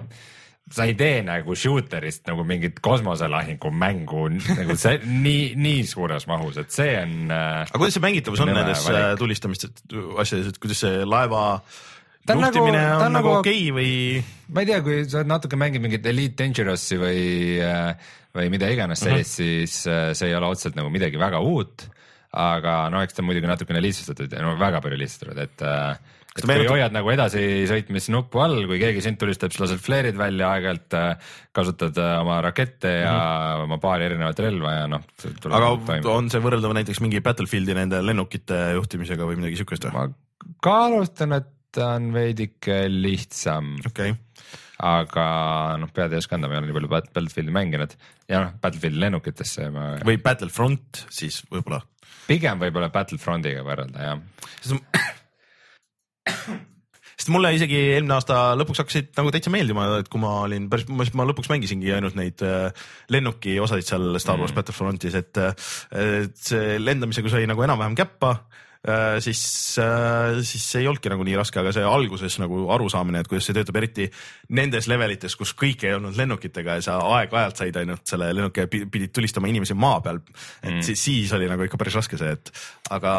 sa ei tee nagu shooter'ist nagu mingit kosmoselahingu mängu nagu see nii, nii suures mahus, et see on äh, aga kuidas see mängitavus on nendes äh, tulistamistes asjades, et kuidas see laeva Ta on nagu- ta on nagu nagu- okei või? ma ei tea, kui sa natuke mängid mingit Elite Dangerous'i või, või mida iganes sellist uh, -huh. siis äh, see ei ole otseselt nagu midagi väga uut. aga no eks ta on muidugi natukene lihtsustatud ja no väga palju lihtsustatud, et, et kui meenutab- hoiad nagu edasisõitmisnuppu all, kui keegi sind tulistab, siis lased flare'id välja, aeg-ajalt äh, kasutad äh, oma rakette ja uh -huh. oma paari erinevat relva ja noh. aga on see võrreldav näiteks mingi Battlefieldi nende lennukite juhtimisega või midagi siukest või? ma kaalutlen, et ta on veidike lihtsam okei, aga noh, pead ei oska anda, ma ei ole nii palju Bat- Battlefieldi mänginud ja noh, Battlefieldi lennukitesse ma või Battlefront siis võib-olla. pigem võib-olla Battlefrontiga võrrelda jah. Sest mulle isegi eelmine aasta lõpuks hakkasid nagu täitsa meeldima, et kui ma olin päris, ma lõpuks mängisingi ainult neid äh, lennuki osasid seal Star Wars mm. Battlefrontis, et, et see lendamisega sai nagu enam-vähem käppa Äh, siis, äh, siis ei olnudki nagu nii raske, aga see alguses nagu arusaamine, et kuidas see töötab, eriti nendes levelites, kus kõik ei olnud lennukitega ja sa aeg-ajalt said ainult selle lennuki ja pidid tulistama inimesi maa peal. et mm. siis, siis oli nagu ikka päris raske see, et aga,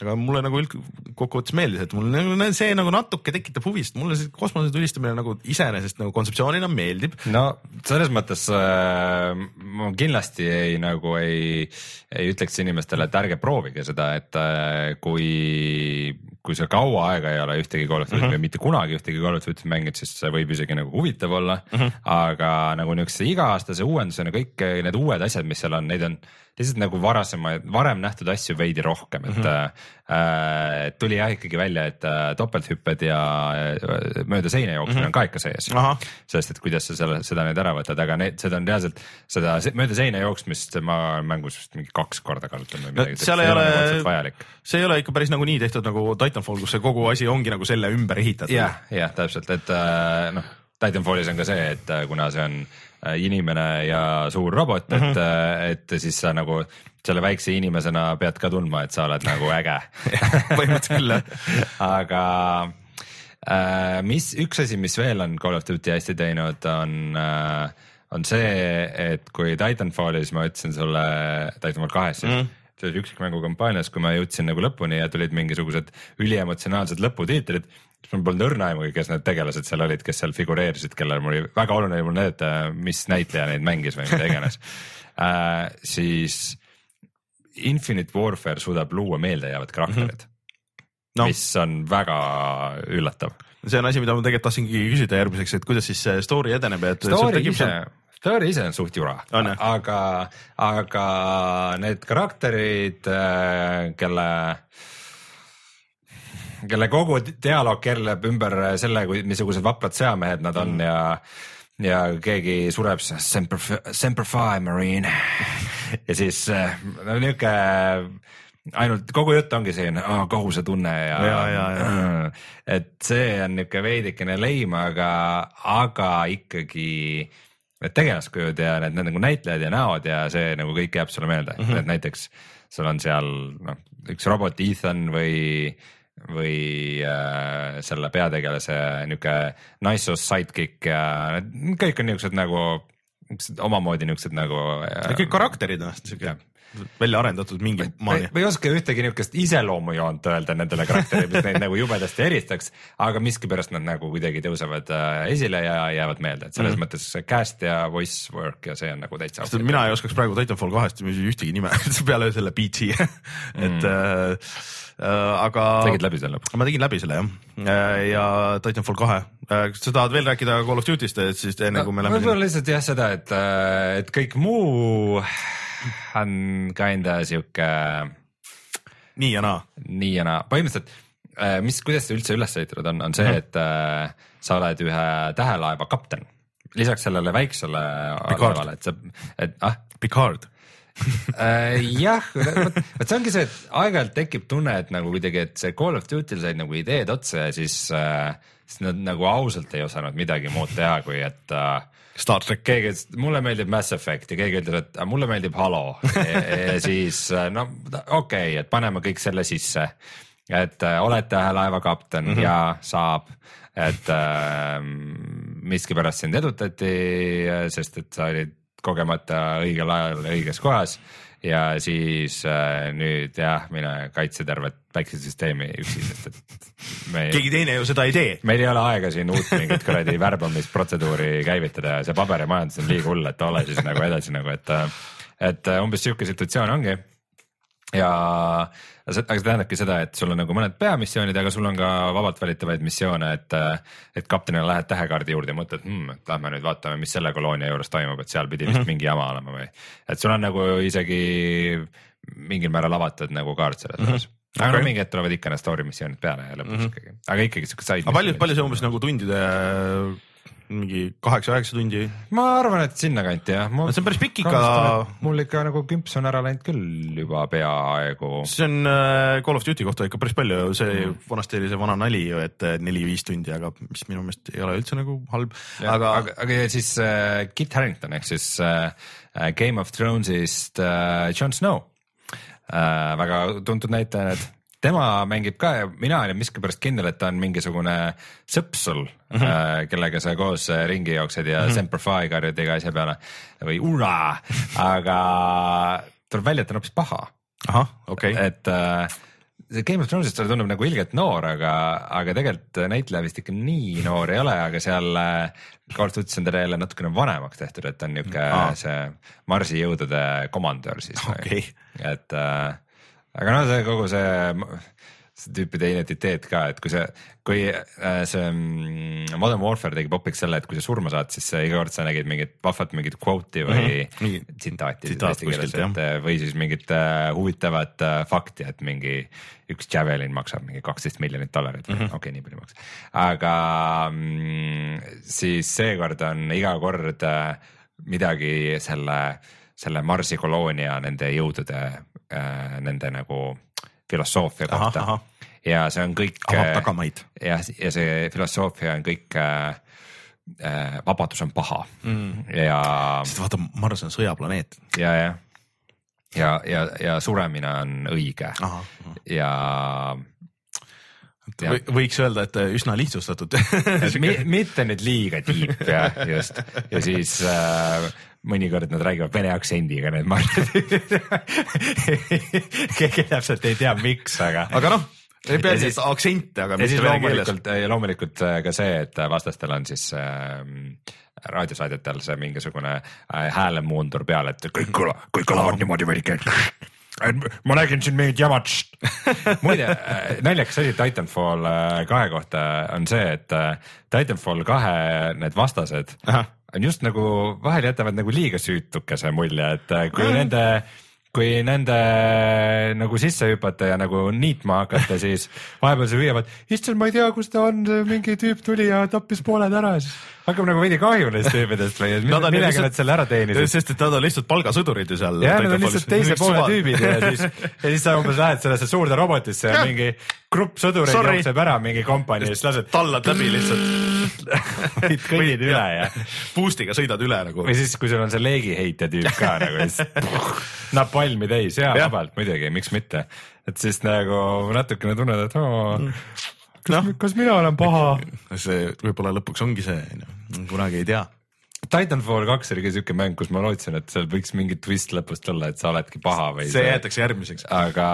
aga mulle nagu üldkokkuvõttes meeldis, et mul nagu see nagu natuke tekitab huvi, sest mulle see kosmose tulistamine nagu iseenesest nagu kontseptsioonina meeldib. no selles mõttes äh, ma kindlasti ei nagu ei, ei ütleks inimestele, et ärge proovige seda, et äh, kui, kui sa kaua aega ei ole ühtegi Call of Duty või mitte kunagi ühtegi Call of Duty mänginud, siis see võib isegi nagu huvitav olla mm. -hmm. aga nagu niisuguse iga-aastase uuendusena kõik need uued asjad, mis seal on, neid on lihtsalt nagu varasemaid, varem nähtud asju veidi rohkem, et mm -hmm. Äh, tuli jah ikkagi välja, et äh, topelthüpped ja äh, mööda seina jooksmine mm -hmm. on ka ikka sees. sest et kuidas sa selle, seda nüüd ära võtad, aga need, seda on reaalselt, seda mööda seina jooksmist ma olen mängus vist mingi kaks korda kasutanud või midagi no,. seal ei ole, see ei ole ikka päris nagu nii tehtud nagu Titanfall, kus see kogu asi ongi nagu selle ümber ehitatud. jah, jah, täpselt, et noh, Titanfallis on ka see, et kuna see on inimene ja suur robot mm, -hmm. et, mhm. et siis sa nagu selle väikse inimesena pead ka tundma, et sa oled nagu äge. Põhimõtteliselt küll jah. Aga äh, mis üks asi, mis veel on Call of Duty hästi teinud, on äh, on see, et kui Titanfallis ma ütlesin sulle, Titanfall kahes mm, -hmm see oli üksikmängu kampaanias, kui ma jõudsin nagu lõpuni ja tulid mingisugused üliemotsionaalsed lõputiitrid, siis mul polnud õrna aimugi, kes need tegelased seal olid, kes seal figureerisid, kellel mul oli väga oluline oli mul näidata, mis näitleja neid mängis või mida iganes. Äh, siis Infinite Warfare suudab luua meeldejäävad karakterid mm, -hmm. no. mis on väga üllatav. see on asi, mida ma tegelikult tahtsingi küsida järgmiseks, et kuidas siis see story edeneb, et. Story ise, story ise on suht jura, aga, aga need karakterid, äh, kelle kelle kogu dialoog keerleb ümber selle, kui missugused vaprad sõjamehed nad on mm. ja ja keegi sureb, Semper, Semper Fi Marine ja siis no niuke ainult kogu jutt ongi selline oh, kohusetunne ja, ja, ja, ja. et see on niuke veidikene leim, aga, aga ikkagi need tegelaskujud ja need, need nagu näitlejad ja näod ja see nagu kõik jääb sulle meelde mm, -hmm. et näiteks sul on seal noh, üks robot Ethan või või äh, selle peategelase niuke naissoost sidekick ja kõik on niuksed nagu omamoodi niuksed nagu. Äh, kõik karakterid on siuke välja arendatud mingi maani. või ei oska ühtegi niukest iseloomujoont öelda nendele karakteridele, mis neid nagu jubedasti eristaks, aga miskipärast nad nagu kuidagi tõusevad äh, esile ja jäävad meelde, et selles mm -hmm. mõttes cast ja voice work ja see on nagu täitsa. mina ei oskaks praegu Titanfall kahest ühtegi nime peale selle BT et mm. äh, aga. tegid läbi selle? ma tegin läbi selle jah, äh, ja Titanfall kahe. Kas sa tahad veel rääkida Call of Duty'st, et siis enne no, kui me lähme. võib-olla lihtsalt jah seda, et, et kõik muu on kinda sihuke. nii ja naa. nii ja naa, põhimõtteliselt mis, kuidas see üldse üles ehitatud on, on see mm, -hmm. et sa oled ühe tähelaeva kapten lisaks sellele väiksele laevale, et sa, et ah. Picard Äh, jah, vot see ongi see, et aeg-ajalt tekib tunne, et nagu kuidagi, et see Call of Duty'l said nagu ideed otsa ja siis äh,, siis nad nagu ausalt ei osanud midagi muud teha, kui et äh, Star track. keegi ütles, mulle meeldib Mass Effect ja keegi ütles, et mulle meeldib Halo ja, ja siis no okei okay,, et paneme kõik selle sisse. et äh, olete laeva kapten mm -hmm. ja saab, et äh, miskipärast sind edutati, sest et sa olid kogemata õigel ajal õiges kohas ja siis äh, nüüd jah, mine kaitse tervet päikesesüsteemi üksi, sest et me keegi teine ju seda ei tee. meil ei ole aega siin uut mingit kuradi värbamisprotseduuri käivitada ja see paberimajandus on liiga hull, et ole siis nagu edasi nagu, et et umbes sihuke situatsioon ongi ja aga see tähendabki seda, et sul on nagu mõned peamissioonid, aga sul on ka vabalt valitavaid missioone, et, et kaptenina lähed tähekaardi juurde ja mõtled hmm,, et lähme nüüd vaatame, mis selle koloonia juures toimub, et seal pidi vist mm -hmm. mingi jama olema või. et sul on nagu isegi mingil määral avatud nagu kaart selles mhm. osas mm. -hmm aga okay. no mingi hetk tulevad ikka need story missioonid peale ja lõpuks mm -hmm. ikkagi, aga ikkagi siuke side. aga palju, palju see umbes nagu tundide mingi kaheksa-üheksa tundi. ma arvan, et sinnakanti jah. see on päris pikk ikka. mul ikka nagu kümps on ära läinud küll juba peaaegu. see on äh, Call of Duty kohta ikka päris palju, see mm. vanasti oli see vana nali ju, et neli-viis tundi, aga mis minu meelest ei ole üldse nagu halb. aga, aga, aga siis äh, Kit Harington ehk siis äh, Game of Thrones'ist äh, Jon Snow äh,, väga tuntud näitleja nüüd tema mängib ka ja mina olin miskipärast kindel, et ta on mingisugune sõps sul mm, -hmm. äh, kellega sa koos äh, ringi jooksed ja mm -hmm. Semper Fi karjud iga asja peale või ura, aga tuleb välja, et ta on hoopis paha. ahah, okei okay.. et äh, see Game of Thrones'ist talle tundub nagu ilgelt noor, aga, aga tegelikult näitleja vist ikka nii noor ei ole, aga seal äh, Call of Duty on teda jälle natukene vanemaks tehtud, et ta on niuke ah. see Marsi jõudude komandör siis okay.. et äh, aga no see kogu see, see tüüpide identiteet ka, et kui see, kui äh, see mm, Modern Warfare tegi popiks selle, et kui sa surma saad, siis iga kord sa nägid mingit vahvat mingit quote'i või mm -hmm. tsitaati eesti keeles, et äh, või siis mingit uh, huvitavat fakti, et mingi üks Javelin maksab mingi kaksteist miljonit dollarit mm -hmm., okei okay,, nii palju maksab, aga mm, siis seekord on iga kord midagi selle selle Marsi koloonia nende jõudude äh,, nende nagu filosoofia kohta. ja see on kõik. avab äh, tagamaid. ja, ja see filosoofia on kõik äh, äh, vabadus on paha mm. ja. sest vaata, Mars on sõjaplaneet. ja, ja, ja, ja, ja suremine on õige aha, aha. ja Ja. võiks öelda, et üsna lihtsustatud Mi, mitte nüüd liiga tiip jah, just ja siis äh, mõnikord nad räägivad vene aktsendiga, need marjad keegi täpselt ei tea, miks, aga. aga noh, ei pea siis aktsente, aga mitte vene keeles. ja loomulikult äh, ka see, et vastastel on siis äh, raadiosaadjatel see mingisugune äh, häälemuundur peal, et kõik kõla, kõik kõlavad niimoodi veidike ma räägin siin mingit jamat. muide äh, naljakas asi Titanfall äh, kahe kohta on see, et Titanfall kahe need vastased Aha on just nagu vahel jätavad nagu liiga süütukese mulje, et äh, kui mm. nende kui nende nagu sisse hüpata ja nagu niitma hakata, siis vahepeal sa hüüavad, issand, ma ei tea, kus ta on, mingi tüüp tuli ja tappis pooled ära, siis hakkab nagu veidi kahju neist tüüpidest või millega nad, nad selle ära teenisid. sest et nad on lihtsalt palgasõdurid ju seal. jah, nad on lihtsalt teise poole tüübid ja siis, ja siis sa umbes lähed sellesse suurde robotisse ja mingi grupp sõdureid jookseb ära mingi kompanii ja siis lased. tallad läbi lihtsalt kõnnid üle ja. Boost'iga sõidad üle nagu. või siis, kui sul on see leegiheitja tüüp ka nagu siis napalmi täis ja, ja. vabalt muidugi, miks mitte. et siis nagu natukene tunned, et oo kas no., kas mina olen paha? see võib-olla lõpuks ongi see, kunagi ei tea. Titanfall kaks oli ka siuke mäng, kus ma lootsin, et seal võiks mingi twist lõpus tulla, et sa oledki paha või. see jäetakse järgmiseks. aga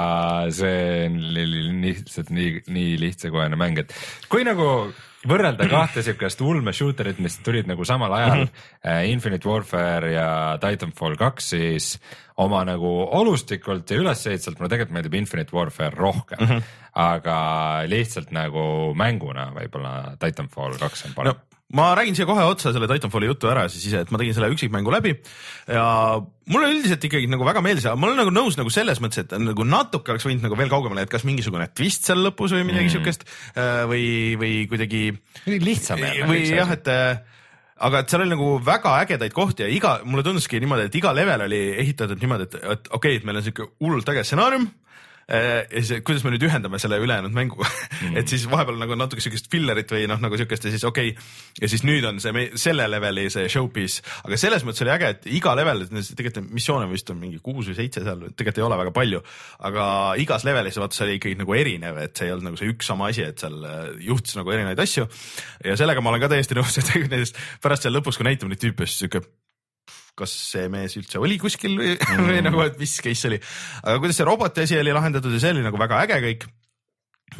see oli lihtsalt nii, nii lihtsakohane mäng, et kui nagu võrrelda kahte siukest ulme shooter'it, mis tulid nagu samal ajal mm, -hmm. Infinite Warfare ja Titanfall kaks, siis oma nagu olustikult ja ülesehituselt mulle tegelikult meeldib Infinite Warfare rohkem mm. -hmm. aga lihtsalt nagu mänguna võib-olla Titanfall kaks on parem no ma räägin siia kohe otsa selle Titanfalli jutu ära siis ise, et ma tegin selle üksikmängu läbi ja mulle üldiselt ikkagi nagu väga meeldis, aga ma olen nagu nõus nagu selles mõttes, et nagu natuke oleks võinud nagu veel kaugemale, et kas mingisugune twist seal lõpus või midagi mm. siukest äh, või, või kuidagi. lihtsam. või jah, et äh, aga et seal oli nagu väga ägedaid kohti ja iga, mulle tunduski niimoodi, et iga level oli ehitatud niimoodi, et, et okei okay,, et meil on siuke hullult äge stsenaarium ja siis, kuidas me nüüd ühendame selle ülejäänud mänguga mm. et siis vahepeal nagu natuke siukest fillerit või noh, nagu siukest ja siis okei okay. ja siis nüüd on see selle leveli see showpiece, aga selles mõttes oli äge, et iga level, tegelikult missioone vist on mingi kuus või seitse seal, tegelikult ei ole väga palju, aga igas levelis vaata see oli ikkagi nagu erinev, et see ei olnud nagu see üks sama asi, et seal äh, juhtus nagu erinevaid asju. ja sellega ma olen ka täiesti nõus, et näiteks pärast seal lõpus, kui näitame neid tüüpe, siis siuke kas see mees üldse oli kuskil või mm., või nagu, et mis case see oli. aga kuidas see roboti asi oli lahendatud ja see oli nagu väga äge kõik.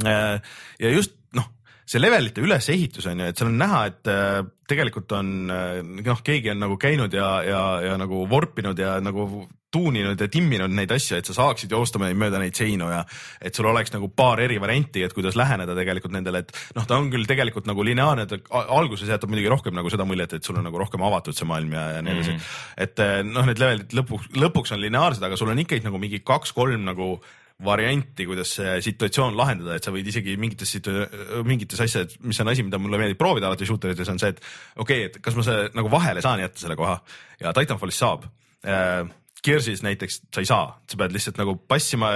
Äh, ja just noh, see levelite ülesehitus on ju, et seal on näha, et äh, tegelikult on äh, noh, keegi on nagu käinud ja, ja, ja nagu vorpinud ja nagu tuuninud ja timminud neid asju, et sa saaksid joosta mööda neid seinu ja et sul oleks nagu paar eri varianti, et kuidas läheneda tegelikult nendele, et noh, ta on küll tegelikult nagu lineaarne, ta alguses jätab muidugi rohkem nagu seda muljet, et sul on nagu rohkem avatud see maailm ja, ja nii edasi mm. -hmm. et eh, noh, need levelid lõpuks, lõpuks on lineaarsed, aga sul on ikkagi nagu mingi kaks-kolm nagu varianti, kuidas see situatsioon lahendada, et sa võid isegi mingites mingites asjades, mis on asi, mida mulle meeldib proovida alati shooterites on see, et okei okay,, et kas ma see nagu vahele saan jätta selle koha ja Titanfallis saab äh, Gearsis näiteks sa ei saa, sa pead lihtsalt nagu passima,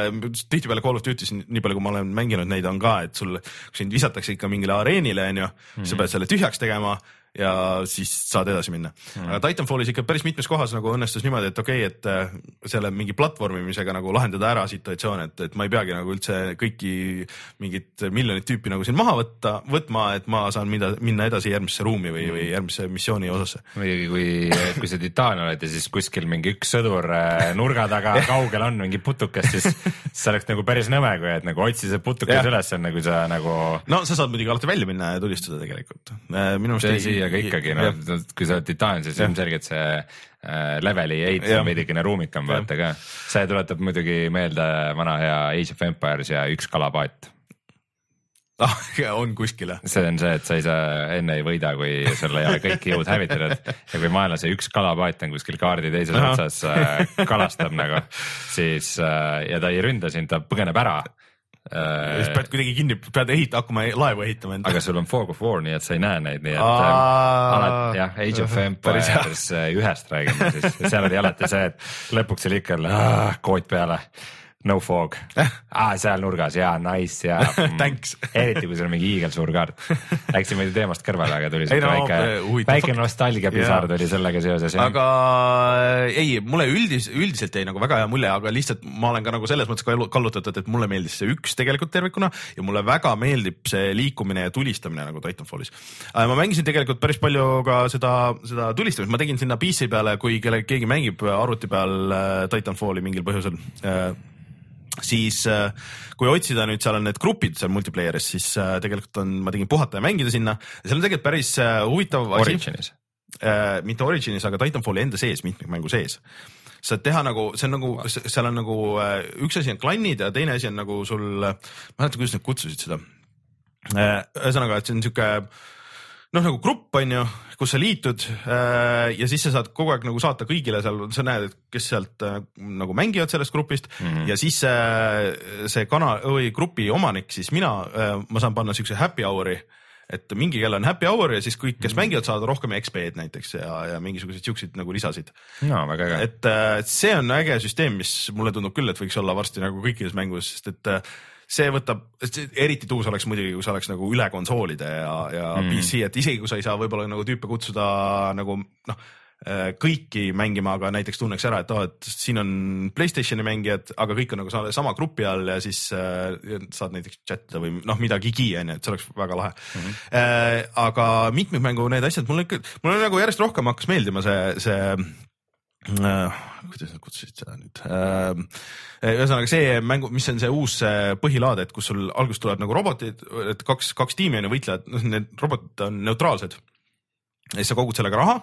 tihtipeale Call of Duty's nii palju, kui ma olen mänginud neid on ka, et sul, sind visatakse ikka mingile areenile, onju sa pead selle tühjaks tegema ja siis saad edasi minna mm.. aga Titanfallis ikka päris mitmes kohas nagu õnnestus niimoodi, et okei okay,, et äh, selle mingi platvormimisega nagu lahendada ära situatsioon, et, et ma ei peagi nagu üldse kõiki mingit miljonit tüüpi nagu siin maha võtta, võtma, et ma saan mida, minna edasi järgmisse ruumi või, või järgmisse missiooni osasse. muidugi, kui, kui sa titaan oled ja siis kuskil mingi üks sõdur äh, nurga taga kaugel on mingi putukas, siis see oleks nagu päris nõme, kui et nagu otsi see putukas üles, nagu sa nagu. no sa saad muidugi alati välja minna ja tulistada tegelikult. Äh, minu meelest ei aga ikkagi noh, kui sa oled titaan, siis ilmselgelt see äh, leveli ehitus on veidikene ruumikam vaata ka. see tuletab muidugi meelde vana hea Age of Empires ja üks kalapaat. Ah, on kuskil jah? see on see, et sa ei saa, enne ei võida, kui sul ei ole kõik jõud hävitatud ja kui maailmas üks kalapaat on kuskil kaardi teises otsas äh, kalastab nagu, siis äh, ja ta ei ründa sind, ta põgeneb ära siis pead kuidagi kinni, pead ehita-, hakkama laevu ehitama endale. aga sul on Fog of War, nii et sa ei näe neid, nii et alati jah, Age of Empires ühest räägime siis, seal oli alati see, et lõpuks oli ikka kood peale no fog. Ah,, seal nurgas ja nice ja mm, Thanks eriti kui sul on mingi hiigelsuur kaart. Läksime teemast kõrvale, aga tuli siuke no, väike, väike nostalgiapisar tuli sellega seoses. aga ei, mulle üldis, üldiselt jäi nagu väga hea mulje, aga lihtsalt ma olen ka nagu selles mõttes kallutatud, et mulle meeldis see üks tegelikult tervikuna ja mulle väga meeldib see liikumine ja tulistamine nagu Titanfallis. Äh, ma mängisin tegelikult päris palju ka seda, seda tulistamist, ma tegin sinna PC peale, kui kelle, keegi mängib arvuti peal äh, Titanfalli mingil põhjusel. Äh, siis äh, kui otsida nüüd, seal on need grupid seal multiplayer'is, siis äh, tegelikult on, ma tegin puhata ja mängida sinna seal on tegelikult päris äh, huvitav asi. Originis äh,. mitte Originis, aga Titanfalli enda sees, mitmikmängu sees saad teha nagu, see on nagu, seal on nagu üks asi on klan'id ja teine asi on nagu sul, ma ei mäleta, kuidas nad kutsusid seda. ühesõnaga, et see on sihuke noh, nagu grupp on ju, kus sa liitud äh, ja siis sa saad kogu aeg nagu saata kõigile seal, sa näed, et kes sealt äh, nagu mängivad sellest grupist mm -hmm. ja siis see, see kana- või grupi omanik, siis mina, äh, ma saan panna siukse happy hour'i et mingi kell on happy hour ja siis kõik, kes mm mängivad, saavad rohkem XP-d näiteks ja, ja mingisuguseid siukseid nagu lisasid. no väga äge. et see on äge süsteem, mis mulle tundub küll, et võiks olla varsti nagu kõikides mängudes, sest et see võtab, eriti tuus oleks muidugi, kui see oleks nagu üle konsoolide ja, ja mm. PC, et isegi kui sa ei saa võib-olla nagu tüüpe kutsuda nagu noh äh, kõiki mängima, aga näiteks tunneks ära, et oh, et siin on Playstationi mängijad, aga kõik on nagu sama grupi all ja siis äh, saad näiteks chat ida või noh, midagigi onju, et see oleks väga lahe mm. -hmm. Äh, aga mitmikmängu need asjad mulle ikka, mulle nagu järjest rohkem hakkas meeldima see, see kuidas nad kutsusid seda nüüd äh,? ühesõnaga see mängu, mis on see uus põhilaad, et kus sul alguses tulevad nagu robotid, et kaks, kaks tiimi on ju võitlejad, noh need robotid on neutraalsed. ja siis sa kogud sellega raha,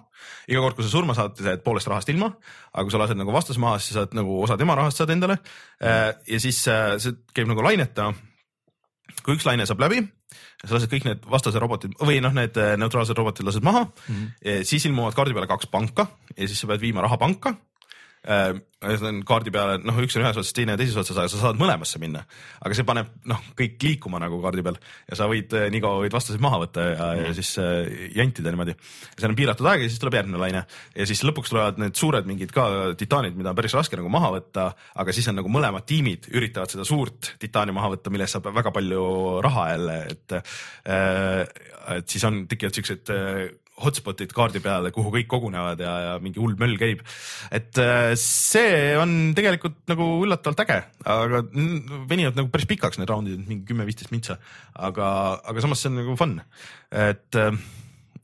iga kord, kui sa surma saad, sa jääd poolest rahast ilma, aga kui sa lased nagu vastase maha, siis sa saad nagu osa tema rahast saad endale. Äh, ja siis äh, see käib nagu lainetena. Kui üks laine saab läbi sa lased kõik need vastase robotid või noh, need äh, neutraalsed robotid lased maha mm, -hmm. siis ilmuvad kaardi peale kaks panka ja siis sa pead viima raha panka on kaardi peale, noh, üks on ühes otsas, teine teises otsas, aga sa saad mõlemasse minna. aga see paneb noh, kõik liikuma nagu kaardi peal ja sa võid äh, nii kaua võid vastaseid maha võtta ja, mm. ja siis äh, jantida niimoodi. seal on piiratud aeg ja siis tuleb järgmine laine ja siis lõpuks tulevad need suured mingid ka titaanid, mida on päris raske nagu maha võtta, aga siis on nagu mõlemad tiimid üritavad seda suurt titaani maha võtta, millest saab väga palju raha jälle, et äh, et siis on, tekivad siuksed hotspot'id kaardi peale, kuhu kõik kogunevad ja, ja mingi hull möll käib. et äh, see on tegelikult nagu üllatavalt äge, aga venivad nagu päris pikaks need raundid, mingi kümme-viisteist mintsa, aga, aga samas see on nagu fun, et Äh,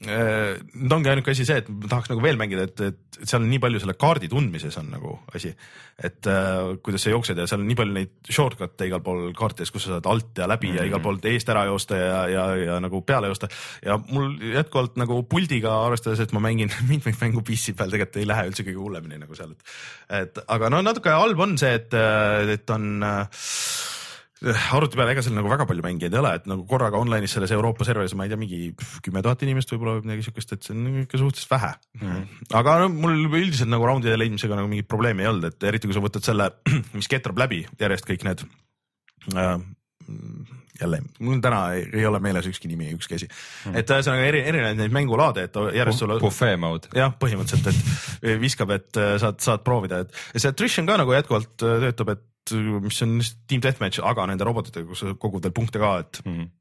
nüüd ongi ainuke asi see, et ma tahaks nagu veel mängida, et, et seal on nii palju selle kaardi tundmises on nagu asi, et äh, kuidas sa jooksed ja seal on nii palju neid shortcut'e igal pool kaartides, kus sa saad alt ja läbi mm -hmm. ja igal mhm. poolt eest ära joosta ja, ja, ja nagu peale joosta. ja mul jätkuvalt nagu puldiga arvestades, et ma mängin mitmikmängu PC peal, tegelikult ei lähe üldse kõige hullemini nagu seal, et, et aga no natuke halb on see, et, et on äh, arvuti peal, ega seal nagu väga palju mängijaid ei ole, et nagu korraga online'is selles Euroopa serveris, ma ei tea, mingi kümme tuhat inimest võib-olla midagi siukest, et see on ikka suhteliselt vähe mm. -hmm. aga no mul üldiselt nagu roundide leidmisega nagu mingit probleemi ei olnud, et eriti kui sa võtad selle, mis ketrab läbi järjest kõik need äh, jälle, mul täna ei, ei ole meeles ükski nimi, ükski asi mm., et ühesõnaga eri, erinevaid neid mängulaade, et järjest sulle. Buffet mode. jah, põhimõtteliselt, et viskab, et äh, saad, saad proovida, et see attrition ka nagu jätkuvalt äh, töötab, et mis on team deathmatch, aga nende robotitega, kus sa kogud veel punkte ka, et mm. -hmm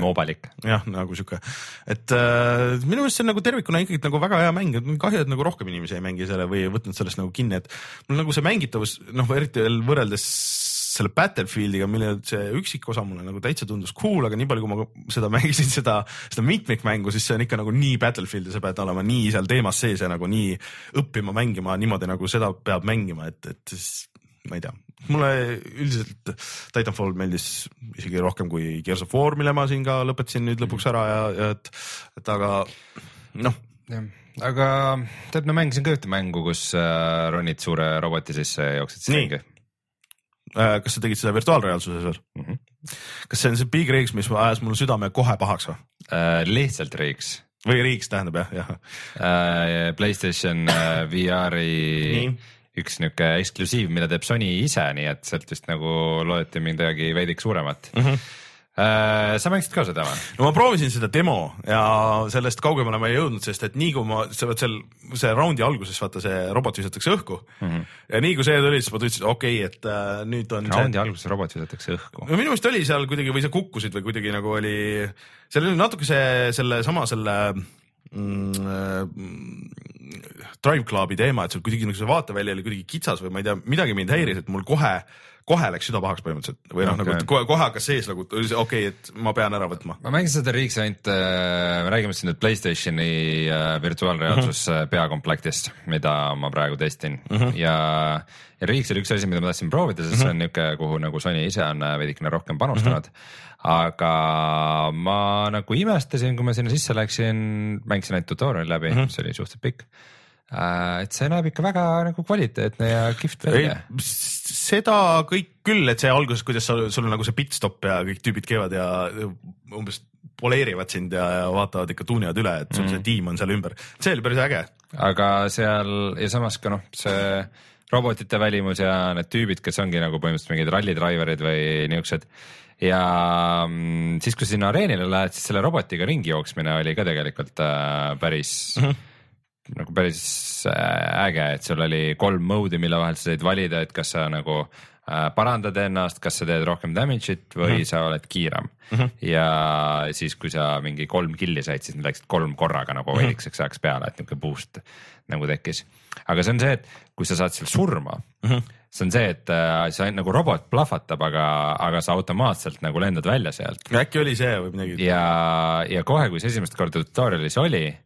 moobalik. jah, nagu sihuke, et äh, minu meelest see on nagu tervikuna ikkagi nagu väga hea mäng, kahju, et nagu rohkem inimesi ei mängi selle või võtnud sellest nagu kinni, et mul nagu see mängitavus noh, eriti veel võrreldes selle Battlefieldiga, mille see üksikosa mulle nagu täitsa tundus cool, aga nii palju, kui ma seda mängisin, seda, seda mitmikmängu, siis see on ikka nagu nii Battlefield ja sa pead olema nii seal teemas sees ja nagu nii õppima mängima niimoodi, nagu seda peab mängima, et, et siis ma ei tea, mulle üldiselt Titanfall meeldis isegi rohkem kui Gears of War, mille ma siin ka lõpetasin nüüd lõpuks ära ja, ja et, et aga noh aga tead, ma mängisin ka ühte mängu, kus äh, ronid suure roboti sisse ja jooksed ringi. Äh, kas sa tegid seda virtuaalreaalsuses veel mm? -hmm. kas see on see Big Rigs, mis ajas mul südame kohe pahaks või äh,? lihtsalt Rigs. või Rigs tähendab jah, jah äh,. Playstation äh, VR-i üks niuke eksklusiiv, mida teeb Sony ise, nii et sealt vist nagu loodeti midagi veidik suuremat mm. -hmm sa mängisid ka seda või? no ma proovisin seda demo ja sellest kaugemale ma ei jõudnud, sest et nii kui ma, sa pead seal, see raundi alguses vaata see robot visatakse õhku mm. -hmm. ja nii kui see tuli, siis ma tundsin, okei okay,, et äh, nüüd on. raundi see... alguses robot visatakse õhku. no minu meelest oli seal kuidagi või sa kukkusid või kuidagi nagu oli, seal oli natuke see, selle sama selle Drive Clubi teema, et seal kuidagi nagu see vaatevälja oli kuidagi kitsas või ma ei tea, midagi mind häiris, et mul kohe kohe läks süda pahaks põhimõtteliselt või noh okay., nagu kohe, kohe hakkas sees nagu okei okay,, et ma pean ära võtma. ma mängisin seda Riiks ainult äh,, me räägime siin nüüd Playstationi äh, virtuaalreaalsus mm -hmm. peakomplektist, mida ma praegu testin mm -hmm. ja, ja Riiks oli üks asi, mida ma tahtsin proovida, sest mm -hmm. see on niisugune, kuhu nagu Sony ise on äh, veidikene rohkem panustanud mm. -hmm aga ma nagu imestasin, kui ma sinna sisse läksin, mängisin ainult tutorial'i läbi mm, -hmm. mis oli suhteliselt pikk Äh, et see näeb ikka väga nagu kvaliteetne ja kihvt välja. seda kõik küll, et see alguses, kuidas sul, sul on nagu see pitstop ja kõik tüübid käivad ja umbes poleerivad sind ja, ja vaatavad ikka, tuunivad üle, et sul mm. see tiim on seal ümber, see oli päris äge. aga seal ja samas ka noh, see robotite välimus ja need tüübid, kes ongi nagu põhimõtteliselt mingid ralli driver'id või niuksed ja mm, siis, kui sa sinna areenile lähed, siis selle robotiga ringi jooksmine oli ka tegelikult äh, päris mm -hmm nagu päris äh, äge, et sul oli kolm mode'i, mille vahel sa said valida, et kas sa nagu äh, parandad ennast, kas sa teed rohkem damage'it või mm -hmm. sa oled kiirem mm. -hmm. ja siis, kui sa mingi kolm kill'i said, siis need läksid kolm korraga nagu mhm. veidikeseks ajaks peale, et niuke boost nagu tekkis. aga see on see, et kui sa saad seal surma mm, -hmm. see on see, et äh, sa nagu robot plahvatab, aga, aga sa automaatselt nagu lendad välja sealt. äkki oli see või midagi? ja, ja kohe, kui see esimest korda tutorial'is oli.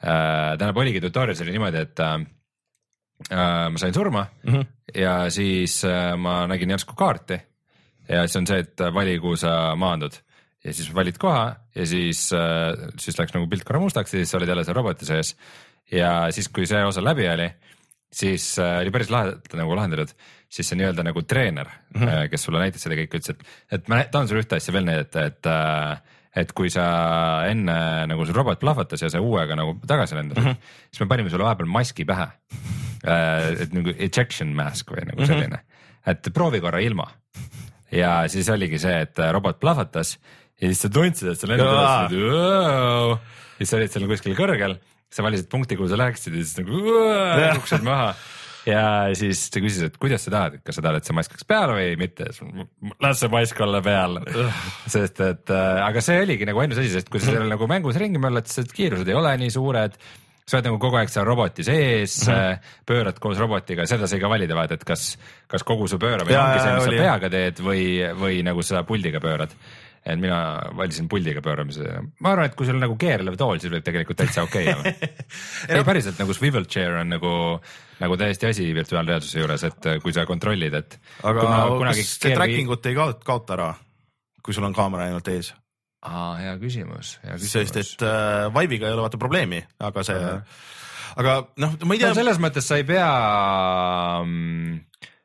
Tähendab, oligi tutorial'is oli niimoodi, et äh, ma sain surma mm -hmm. ja siis äh, ma nägin järsku kaarti ja siis on see, et vali, kuhu sa maandud ja siis valid koha ja siis äh,, siis läks nagu pilt korra mustaks ja siis sa olid jälle seal roboti sees. ja siis, kui see osa läbi oli, siis äh, oli päris lahedalt nagu lahendatud, siis see nii-öelda nagu treener mm, -hmm. kes sulle näitas seda kõike, ütles, et, et ma tahan sulle ühte asja veel näidata, et äh, et kui sa enne nagu sul robot plahvatas ja sa uuega nagu tagasi lendasid mm, -hmm. siis me panime sulle vahepeal maski pähe. Äh, et nagu ejection mask või nagu mhm. selline mm, -hmm. et proovi korra ilma. ja siis oligi see, et robot plahvatas ja siis sa tundsid, et sa lendad üles, siis sa olid seal kuskil kõrgel, sa valisid punkti, kuhu sa läheksid ja siis nagu kukkusid maha ja siis ta küsis, et kuidas sa tahad, et kas sa tahad, et see mask oleks peal või mitte, las see mask olla peal. sest et äh, aga see oligi nagu ainus asi, sest kui sa seal nagu mängus ringi möllad, siis kiirused ei ole nii suured sa oled nagu kogu aeg seal roboti sees mm, -hmm. pöörad koos robotiga, seda sai ka valida vaata, et kas, kas kogu su pööramine ongi see, mis sa peaga teed või, või nagu sa puldiga pöörad et mina valisin puldiga pööramise, ma arvan, et kui sul on nagu keerlev tool, siis võib tegelikult täitsa okei okay olla ei päriselt nagu swivel chair on nagu, nagu täiesti asi virtuaalreaalsuse juures, et kui sa kontrollid, et. aga kas see tracking ut ei kaota, kaota ära, kui sul on kaamera ainult ees? aa, hea küsimus, hea küsimus. sest et äh, Vive'iga ei ole vaata probleemi, aga see aga noh, ma ei tea no,. selles mõttes sa ei pea mm,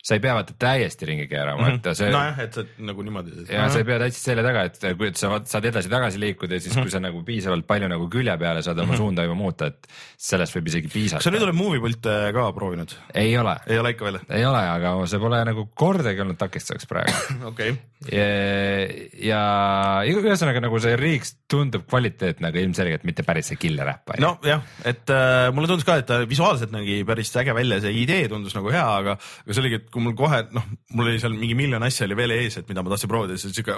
sa ei pea vaata täiesti ringi keerama, et see nojah, et sa nagu niimoodi. ja sa ei pea täitsa selja taga, et kui sa saad edasi-tagasi liikuda ja siis, kui sa nagu piisavalt palju nagu külje peale saad oma suunda juba muuta, et sellest võib isegi kas sa nüüd piisata. oled movie pilte ka proovinud? ei ole, ei ole ikka veel? ei ole, aga see pole nagu kordagi olnud takistuseks praegu. okei, ja, ja ühesõnaga nagu see riik tundub kvaliteetne, aga ilmselgelt mitte päris see killer äpp. nojah, et äh, mulle tundus ka, et ta visuaalselt nägi päris äge välja, see idee tundus nagu hea, aga, aga see oligi, et kui mul kohe noh, mul oli seal mingi miljon asja oli veel ees, et mida ma tahtsin proovida, siis siuke,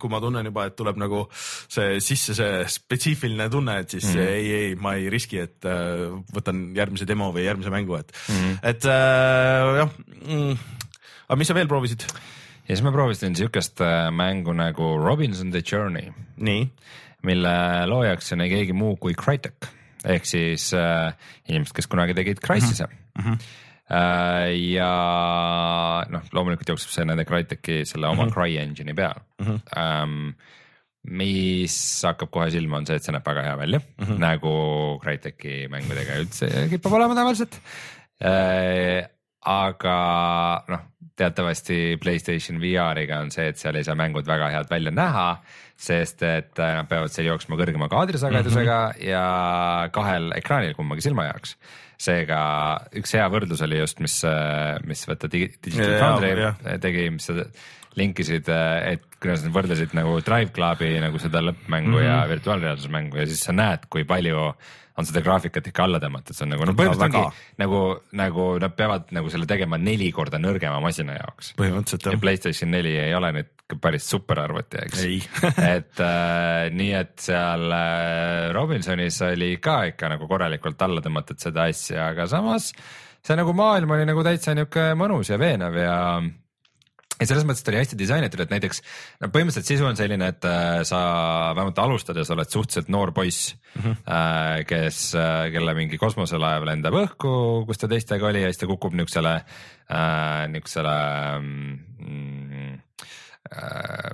kui ma tunnen juba, et tuleb nagu see sisse see spetsiifiline tunne, et siis mm. ei, ei, ma ei riski, et äh, võtan järgmise demo või järgmise mängu, et mm., et äh, jah mm.. aga mis sa veel proovisid? ja siis ma proovisin siukest äh, mängu nagu Robinson the Journey, nii, mille loojaks on ei keegi muu kui Crytek ehk siis äh, inimesed, kes kunagi tegid Crysis'e mm. -hmm. Äh, ja noh, loomulikult jookseb see nende Crytek'i selle oma mm -hmm. CryEngine'i peal mm. -hmm. Ähm, mis hakkab kohe silma, on see, et see näeb väga hea välja mm, -hmm. nagu Crytek'i mängudega üldse kipub olema tavaliselt äh,. aga noh, teatavasti Playstation VR-iga on see, et seal ei saa mängud väga head välja näha, sest et äh, nad peavad seal jooksma kõrgema kaadrisagedusega mm -hmm. ja kahel ekraanil kummagi silma jaoks. Seega üks hea võrdlus oli just, mis, mis vaata Digi- Digital Foundry jah. tegi, mis sa linkisid, et kuidas nad võrdlesid nagu Drive Clubi nagu seda lõppmängu mm -hmm. ja virtuaalreaalsusmängu ja siis sa näed, kui palju on seda graafikat ikka alla tõmmatud, see on nagu no põhimõtteliselt ongi nagu, nagu nad peavad nagu selle tegema neli korda nõrgema masina jaoks. põhimõtteliselt ja jah. Playstation neli ei ole nüüd ka päris superarvuti, eks. et äh, nii, et seal äh, Robinsonis oli ka ikka nagu korralikult alla tõmmatud seda asja, aga samas see nagu maailm oli nagu täitsa niuke mõnus ja veenev ja ja selles mõttes ta oli hästi disainitud, et näiteks no põhimõtteliselt sisu on selline, et äh, sa vähemalt alustades oled suhteliselt noor poiss mm, -hmm. kes, kelle mingi kosmoselaev lendab õhku, kus ta teistega oli ja siis ta kukub niisugusele niisugusele mm,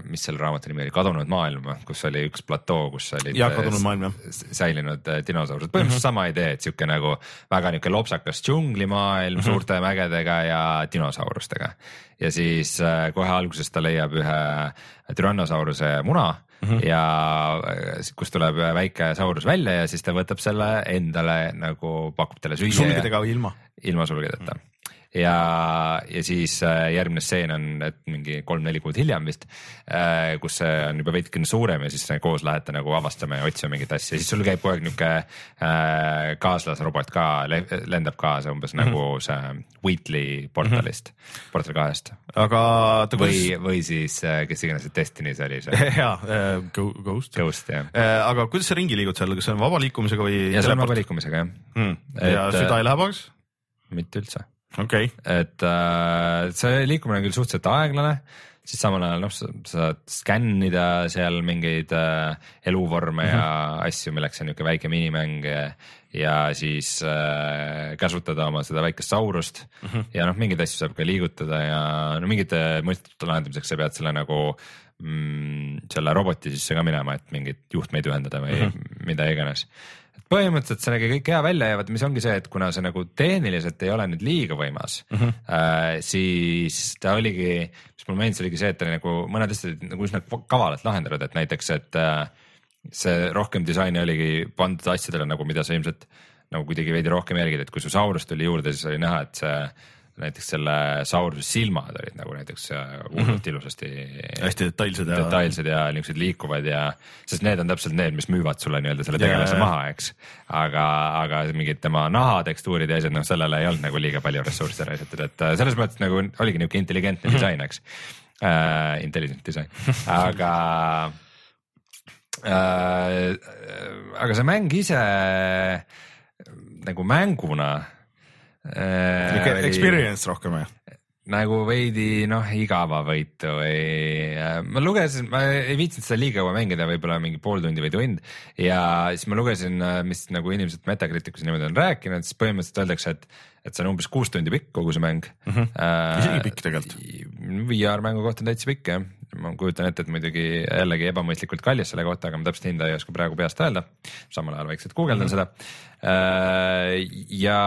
mis selle raamatu nimi oli, Kadunud maailm, kus oli üks platoo, kus olid Jah, Kadunud maailm, säilinud äh, dinosaurused, põhimõtteliselt mm -hmm. sama idee, et sihuke nagu väga niuke lopsakas džunglimaailm mm -hmm. suurte mägedega ja dinosaurustega. ja siis äh, kohe alguses ta leiab ühe Tyrannosauruse muna mm -hmm. ja äh, kust tuleb väike saurus välja ja siis ta võtab selle endale nagu pakub talle süüa. sulgedega või ilma? ilma sulgedeta ja, ja siis äh, järgmine stseen on, et mingi kolm-neli kuud hiljem vist, kus see on juba veidikene suurem ja siis koos lähete nagu avastama ja otsima mingit asja, siis sul käib kogu aeg niuke äh, kaaslasrobot ka, lendab kaasa umbes mm -hmm. nagu see Wheatley portalist mm, -hmm. Portal kahest aga ta või, või siis äh, kes iganes see Destiny's oli see äh,, Ghost. Ghost jah, aga kuidas sa ringi liigud seal, kas see on vaba liikumisega või? ja see on vaba liikumisega jah, hmm.. ja Et, süda ei lähe pagaks? mitte üldse okay., et äh, see liikumine on küll suhteliselt aeglane, siis samal ajal noh, sa sa saad skännida seal mingeid äh, eluvorme mm -hmm. ja asju, milleks on niisugune väike minimäng ja, siis äh, käsutada oma seda väikest saurust mm -hmm. ja noh, mingeid asju saab ka liigutada ja no mingite mõistete lahendamiseks sa pead selle nagu mm, selle roboti sisse ka minema, et mingeid juhtmeid ühendada või mm -hmm. mida iganes põhimõtteliselt see nägi kõik hea välja ja vaata, mis ongi see, et kuna see nagu tehniliselt ei ole nüüd liiga võimas mm, -hmm. äh, siis ta oligi, mis mulle meeldis, oligi see, et ta oli nagu mõned asjad nagu üsna kavalalt lahendatud, et näiteks, et äh, see rohkem disaini oligi pandud asjadele nagu, mida sa ilmselt nagu kuidagi veidi rohkem jälgid, et kui su Saurus tuli juurde, siis oli näha, et see näiteks selle Sauruse silmad olid nagu näiteks hullult mm -hmm. ilusasti hästi detailsed ja. detailsed ja niisugused liikuvad ja, sest need on täpselt need, mis müüvad sulle nii-öelda selle tegelase jaa. maha, eks. aga, aga mingid tema nahatekstuurid ja asjad, noh, sellele ei olnud nagu liiga palju ressursse raisatud, et äh, selles mõttes nagu oligi niisugune intelligentne disain, eks äh,. Intelligent disain, aga äh,. aga see mäng ise nagu mänguna äh, oli- Experience rohkem või? nagu veidi noh, igavavõitu või äh, ma lugesin, ma ei viitsinud seda liiga kaua mängida, võib-olla mingi pool tundi või tund ja siis ma lugesin, mis nagu inimesed Metacriticus niimoodi on rääkinud, siis põhimõtteliselt öeldakse, et, et see on umbes kuus tundi pikk kogu see mäng mm. -hmm. Mhm. Isegi pikk tegelikult.. VR mängu kohta on täitsa pikk jah, ma kujutan ette, et muidugi jällegi ebamõistlikult kallis selle kohta, aga ma täpset hinda ei oska praegu peast öelda. samal ajal vaikselt guugeldan mm -hmm. seda. ja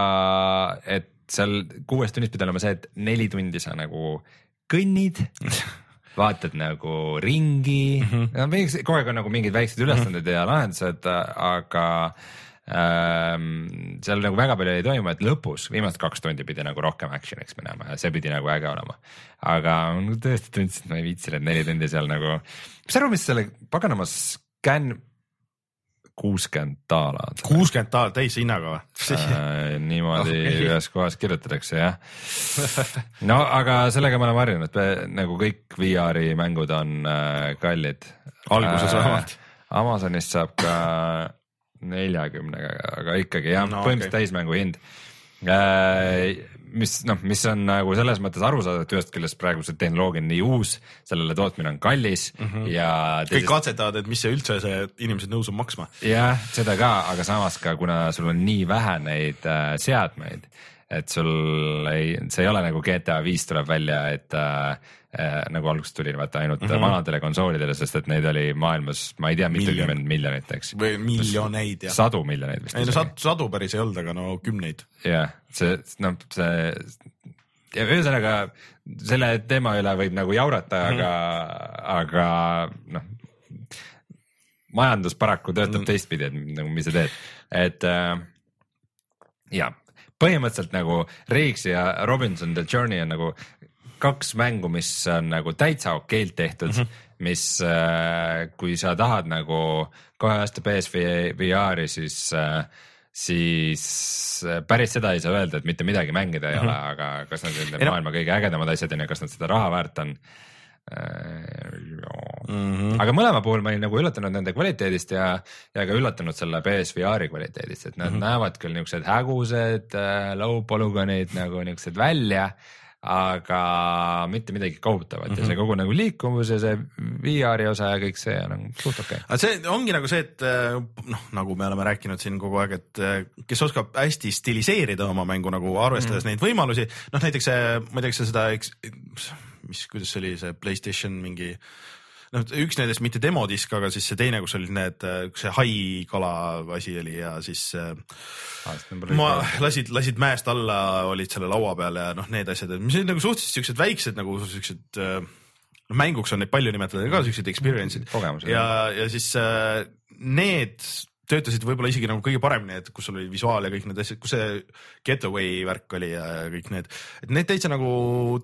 et seal kuues tunnis pidi olema see, et neli tundi sa nagu kõnnid vaatad nagu ringi mm, -hmm. kogu aeg on nagu mingid väiksed ülesanded mm -hmm. ja lahendused, aga seal nagu väga palju ei toimu, et lõpus viimased kaks tundi pidi nagu rohkem action'iks minema ja see pidi nagu äge olema. aga ma tõesti tundsin, et ma ei viitsi need neli tundi seal nagu, mis sa arvad, mis selle paganama scan kuuskümmend daala kuuskümmend daala täishinnaga või äh,? niimoodi okay. ühes kohas kirjutatakse jah. no aga sellega me oleme harjunud, nagu kõik VR-i mängud on äh, kallid. alguses vähemalt äh,. Amazonist saab ka neljakümnega, aga ikkagi jah no,, põhimõtteliselt okay. täismängu hind äh, mis noh, mis on nagu selles mõttes arusaadav, et ühest küljest praegu see tehnoloogia on nii uus, sellele tootmine on kallis mm -hmm. ja teisest.... kõik katsetavad, et mis see üldse see inimesed nõus on maksma. jah, seda ka, aga samas ka kuna sul on nii vähe neid äh, seadmeid, et sul ei, see ei ole nagu GTA viis tuleb välja, et äh, äh, nagu alguses tuli vaata ainult mm -hmm. vanadele konsoolidele, sest et neid oli maailmas, ma ei tea, mitukümmend miljonit, eks. või miljoneid jah. sadu miljoneid vist. ei no sadu, sadu päris ei olnud, aga no kümneid. jah, see noh, see ja ühesõnaga selle teema üle võib nagu jaurata mm, -hmm. aga, aga noh, majandus paraku töötab mm teistpidi, et nagu mis sa teed, et äh, ja põhimõtteliselt nagu Riggs ja Robinson The Journey on nagu kaks mängu, mis on nagu täitsa okeilt tehtud mm, -hmm. mis äh, kui sa tahad nagu kahe aasta PSVR-i, siis äh, siis äh, päris seda ei saa öelda, et mitte midagi mängida ei mm -hmm. ole, aga kas nad on maailma kõige ägedamad asjad on ja kas nad seda raha väärt on Mm -hmm. aga mõlema puhul ma olin nagu üllatunud nende kvaliteedist ja, ja ka üllatunud selle PSVR-i kvaliteedist, et nad mm -hmm. näevad küll niuksed hägusad äh, low polygon'id nagu niuksed välja aga mitte midagi kohutavat mm -hmm. ja see mhm. kogu nagu liikuvus ja see VR-i osa ja kõik see on nagu suht okei okay.. aga see ongi nagu see, et noh, nagu me oleme rääkinud siin kogu aeg, et kes oskab hästi stiliseerida oma mängu nagu arvestades mm -hmm. neid võimalusi, noh näiteks see, ma ei tea, kas sa seda, mis, kuidas see oli, see Playstation mingi noh, üks nendest mitte demodisk, aga siis see teine, kus olid need, see haikala asi oli ja siis äh, ma lasid, lasid mäest alla, olid selle laua peal ja noh, need asjad, mis olid nagu suhteliselt siuksed väiksed nagu siuksed äh, noh, mänguks on neid palju nimetada ka siukseid experience'id. Ja, ja siis äh, need töötasid võib-olla isegi nagu kõige paremini, et kus sul oli visuaal ja kõik need asjad, kus see getaway värk oli ja kõik need, et need täitsa nagu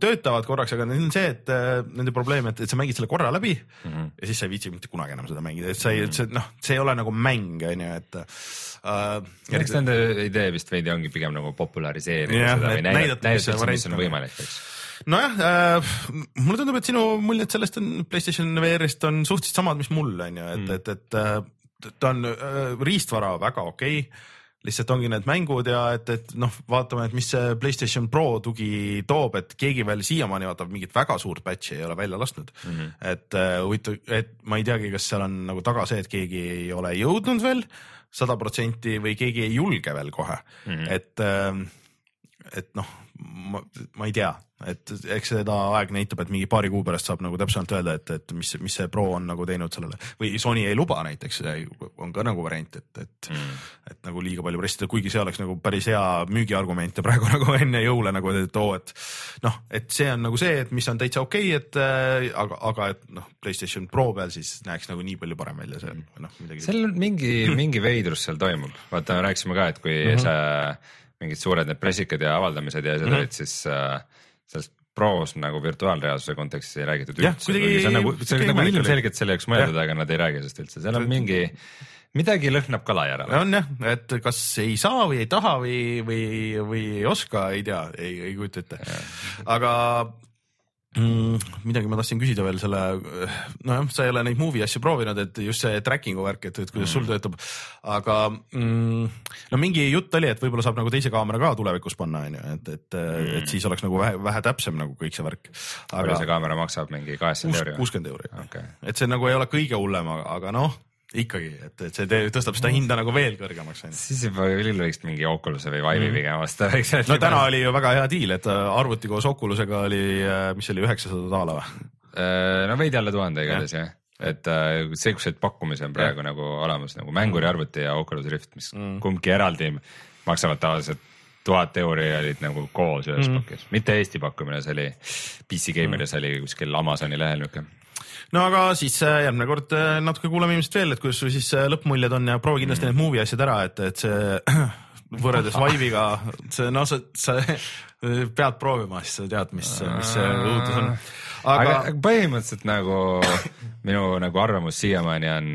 töötavad korraks, aga neil on see, et äh, nende probleem, et, et sa mängid selle korra läbi mm -hmm. ja siis sa ei viitsi mitte kunagi enam seda mängida, et sa ei mm, -hmm. see noh, see ei ole nagu mäng, on ju, et äh,. eks nende idee vist veidi ongi pigem nagu populariseerida yeah, seda või näidata, näidata, mis on võimalik, eks nojah äh,, mulle tundub, et sinu muljed sellest on Playstation VR-ist on suhteliselt samad, mis mul on ju, et mm., et, et äh, ta on äh, riistvara väga okei okay lihtsalt ongi need mängud ja et, et noh, vaatame, et mis see Playstation Pro tugi toob, et keegi veel siiamaani vaatab mingit väga suurt patch'i ei ole välja lasknud mm. -hmm. et äh, huvitav uh,, et ma ei teagi, kas seal on nagu taga see, et keegi ei ole jõudnud veel sada protsenti või keegi ei julge veel kohe mm, -hmm. et uh,, et noh ma, ma ei tea, et eks seda aeg näitab, et mingi paari kuu pärast saab nagu täpsemalt öelda, et, et mis, mis see Pro on nagu teinud sellele või Sony ei luba näiteks, on ka nagu variant, et, et mm., et nagu liiga palju pressida, kuigi see oleks nagu päris hea müügiargument ja praegu nagu enne jõule nagu, et oo, et noh, et see on nagu see, et mis on täitsa okei okay,, et äh, aga, aga et noh, Playstation Pro peal siis näeks nagu nii palju parem välja see noh, midagi. seal mingi, mingi veidrus seal toimub, vaata rääkisime ka, et kui mm -hmm. sa mingid suured need pressikad ja avaldamised ja asjad mm -hmm. olid, siis äh, sellest pros nagu virtuaalreaalsuse kontekstis ei räägitud üldse. see on nagu, see on nagu ilmselgelt selle jaoks mõeldud, aga nad ei räägi sellest üldse, seal on mingi, midagi lõhnab kala järele. on jah, et kas ei saa või ei taha või, või, või ei oska, ei tea, ei, ei kujuta ette. aga mm,. midagi ma tahtsin küsida veel selle, nojah, sa ei ole neid movie asju proovinud, et just see tracking'u värk, et, et kuidas mm. sul töötab. aga mm, no mingi jutt oli, et võib-olla saab nagu teise kaamera ka tulevikus panna, on ju, et, et mm., et siis oleks nagu vähe, vähe täpsem nagu kõik see värk. palju see kaamera maksab, mingi kaheksakümmend euri? kuuskümmend euri okay., et see nagu ei ole kõige hullem, aga noh ikkagi, et, et see teeb, tõstab seda hinda nagu veel kõrgemaks. siis juba küll võiks mingi Oculus'e või Vive'i mm. pigem osta, no täna oli ju väga hea diil, et äh, arvuti koos Oculus'ega oli, äh, mis oli üheksasada daala või? Äh, no veidi alla tuhande igatahes jah et siukseid pakkumisi on praegu ja. nagu olemas nagu mänguriarvuti ja Oculus Rift, mis mm. kumbki eraldi maksavad tavaliselt tuhat euri olid nagu koos ühes mm. pakis, mitte Eesti pakkumine, see oli PC Gameris mm. oli kuskil Amazoni lehel niuke no aga siis äh, järgmine kord äh, natuke kuulame ilmselt veel, et kuidas sul siis äh, lõppmuljed on ja proovi kindlasti mm. need movie asjad ära, et, et see võrreldes Vive'iga, see noh, sa, sa pead proovima, siis sa tead, mis, mis see õudus on. aga, põhimõtteliselt nagu minu nagu arvamus siiamaani on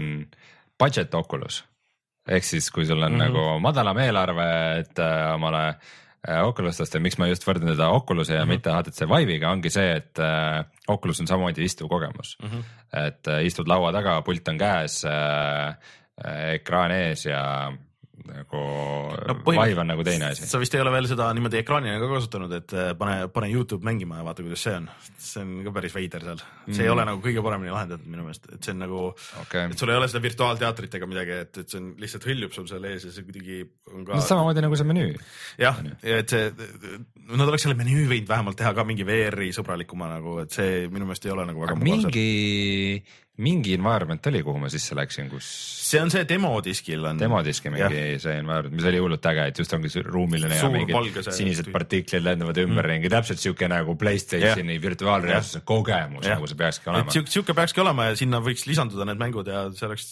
budget Oculus ehk siis, kui sul on mm -hmm. nagu madalam eelarve, et omale äh, Oculus osta, miks ma just võrdlen teda Oculus'e ja mm -hmm. mitte HTC Vive'iga ongi see, et äh, Oculus on samamoodi istuv kogemus mm. -hmm. et äh, istud laua taga, pult on käes äh,, äh ekraan ees ja nagu no, Vive on nagu teine asi. sa vist ei ole veel seda niimoodi ekraanina ka kasutanud, et äh, pane, pane Youtube mängima ja vaata, kuidas see on. see on ka päris veider seal, see mm. ei ole nagu kõige paremini lahendatud minu meelest, et see on nagu okay., et sul ei ole seda virtuaalteatrit ega midagi, et, et see on lihtsalt hõljub sul seal ees ja see kuidagi on ka. samamoodi nagu see menüü. jah, et see, nad oleks selle menüü võinud vähemalt teha ka mingi VR-i sõbralikuma nagu, et see minu meelest ei ole nagu väga mingi mingi environment oli, kuhu ma sisse läksin, kus. see on see demodiskil on. demodiski mingi ja. see environment, mis oli hullult äge, et just ongi ruumiline ja mingid sinised partiklid lendavad ümberringi mm., täpselt siuke nagu Playstationi virtuaalreaalsuse kogemus, nagu see peakski olema. siuke, siuke peakski olema ja sinna võiks lisanduda need mängud ja see oleks,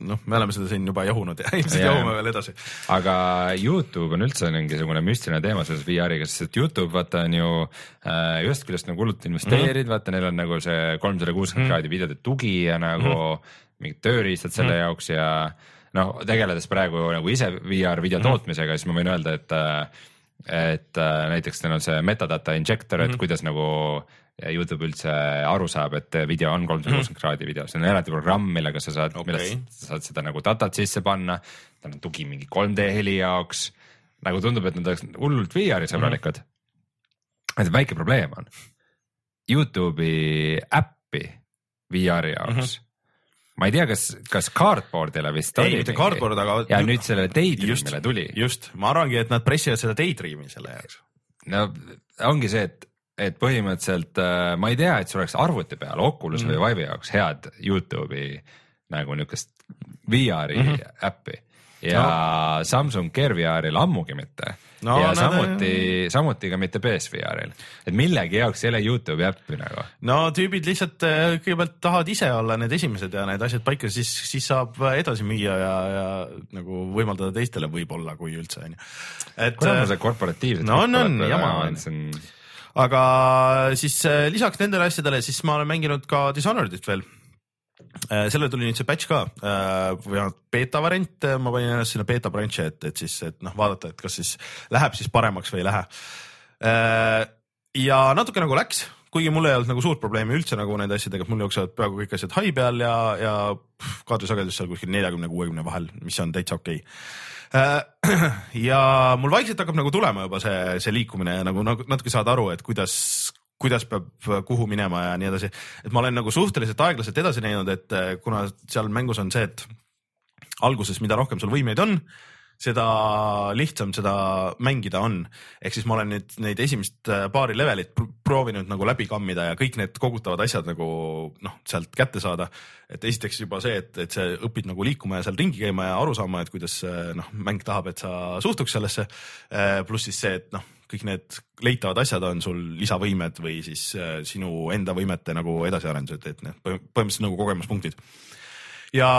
noh, me oleme seda siin juba jahunud ja ilmselt jahume veel edasi. aga Youtube on üldse mingisugune müstiline teema selles VR-iga, sest et Youtube vaata on ju äh, ühest küljest nagu hullult investeerid mm, -hmm. vaata neil on nagu see kolmsada kuuskümmend mhm. kraadi videode tugi ja nagu mm. mingid tööriistad selle mm. jaoks ja noh, tegeledes praegu nagu ise VR video mhm. tootmisega, siis ma võin öelda, et et näiteks neil on see metadata injector, et mm -hmm. kuidas nagu Youtube üldse aru saab, et video on kolmsada kuuskümmend mhm. kraadi video, see on eraldi programm, millega sa saad okay., millest sa saad seda nagu datat sisse panna. tal on tugi mingi 3D heli jaoks, nagu tundub, et nad oleks hullult VR-i sõbralikud mm. -hmm. et väike probleem on, Youtube'i äppi VR-i jaoks mm. -hmm ma ei tea, kas, kas Cardboardile vist ei, mitte Cardboard, aga. ja nüüd sellele Daydreamile tuli. just, ma arvangi, et nad pressivad seda Daydreami selle jaoks. no ongi see, et, et põhimõtteliselt äh, ma ei tea, et sul oleks arvuti peal Oculus mm või Vive'i jaoks head Youtube'i nagu niukest VR-i mm -hmm. äppi ja no. Samsung Gear VR-il ammugi mitte no, ja samuti, samuti ka mitte PSVR-il, et millegi jaoks ei ole Youtube'i äppi nagu. no tüübid lihtsalt äh, kõigepealt tahavad ise olla need esimesed ja need asjad paika, siis, siis saab edasi müüa ja, ja nagu võimaldada teistele võib-olla, kui üldse on ju. et. kuule, see korporatiivset. no on, on jama on aga siis äh, lisaks nendele asjadele, siis ma olen mänginud ka Dishonored'it veel Äh, sellele tuli nüüd see patch ka äh, või vähemalt beeta variant, äh, ma panin ennast sinna beeta branch'i, et, et siis, et noh, vaadata, et kas siis läheb siis paremaks või ei lähe. ja natuke nagu läks, kuigi mul ei olnud nagu suurt probleemi üldse nagu nende asjadega, mul jooksevad peaaegu kõik asjad hai peal ja, ja kaadrisagedus seal kuskil neljakümne, kuuekümne vahel, mis on täitsa okei okay. ja mul vaikselt hakkab nagu tulema juba see, see liikumine ja nagu, nagu natuke saad aru, et kuidas, kuidas peab kuhu minema ja nii edasi. et ma olen nagu suhteliselt aeglaselt edasi näinud, et eh, kuna seal mängus on see, et alguses, mida rohkem sul võimeid on, seda lihtsam seda mängida on. ehk siis ma olen nüüd neid esimest eh, paari levelit proovinud nagu läbi kammida ja kõik need kogutavad asjad nagu noh, sealt kätte saada. et esiteks juba see, et, et sa õpid nagu liikuma ja seal ringi käima ja aru saama, et kuidas noh, mäng tahab, et sa suhtuks sellesse. pluss siis see, et noh kõik need leitavad asjad on sul lisavõimed või siis äh, sinu enda võimete nagu edasiarendused, et need põhimõtteliselt nagu kogemuspunktid. ja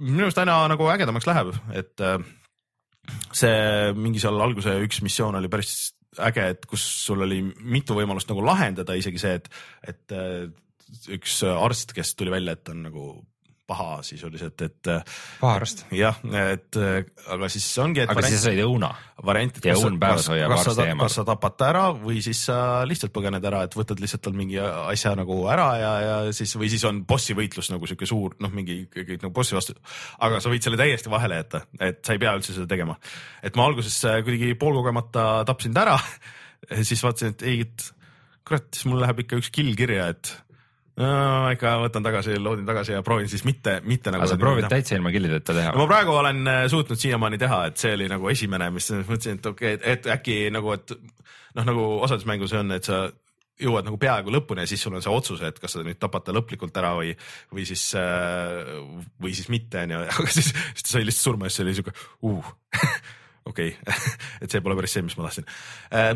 minu arust aina nagu ägedamaks läheb, et äh, see mingi seal alguse üks missioon oli päris äge, et kus sul oli mitu võimalust nagu lahendada isegi see, et, et äh, üks arst, kes tuli välja, et on nagu paha sisuliselt, et. Äh, paharast. jah, et aga siis ongi. aga variant, siis sa said õuna. variant, et kas, kas, kas, sa, kas sa tapad ta ära või siis sa lihtsalt põgened ära, et võtad lihtsalt tal mingi asja nagu ära ja, ja siis või siis on bossi võitlus nagu sihuke suur noh, mingi kõik nagu bossi vastu. aga sa võid selle täiesti vahele jätta, et sa ei pea üldse seda tegema. et ma alguses äh, kuidagi poolkogemata tapsin ta ära siis vaatasin, et ei, et kurat, siis mul läheb ikka üks kill kirja, et no ikka võtan tagasi, loodin tagasi ja proovin siis mitte, mitte nagu. aga sa proovid täitsa ilma killideta teha no,? ma praegu olen äh, suutnud siiamaani teha, et see oli nagu esimene, mis mõtlesin, et okei okay,, et äkki nagu, et noh, nagu osades mängus on, et sa jõuad nagu peaaegu lõpuni ja siis sul on see otsus, et kas sa nüüd tapad ta lõplikult ära või, või siis, äh, või siis mitte onju, aga siis, siis ta sai lihtsalt surma ja siis oli siuke uh okei okay. et see pole päris see, mis ma tahtsin.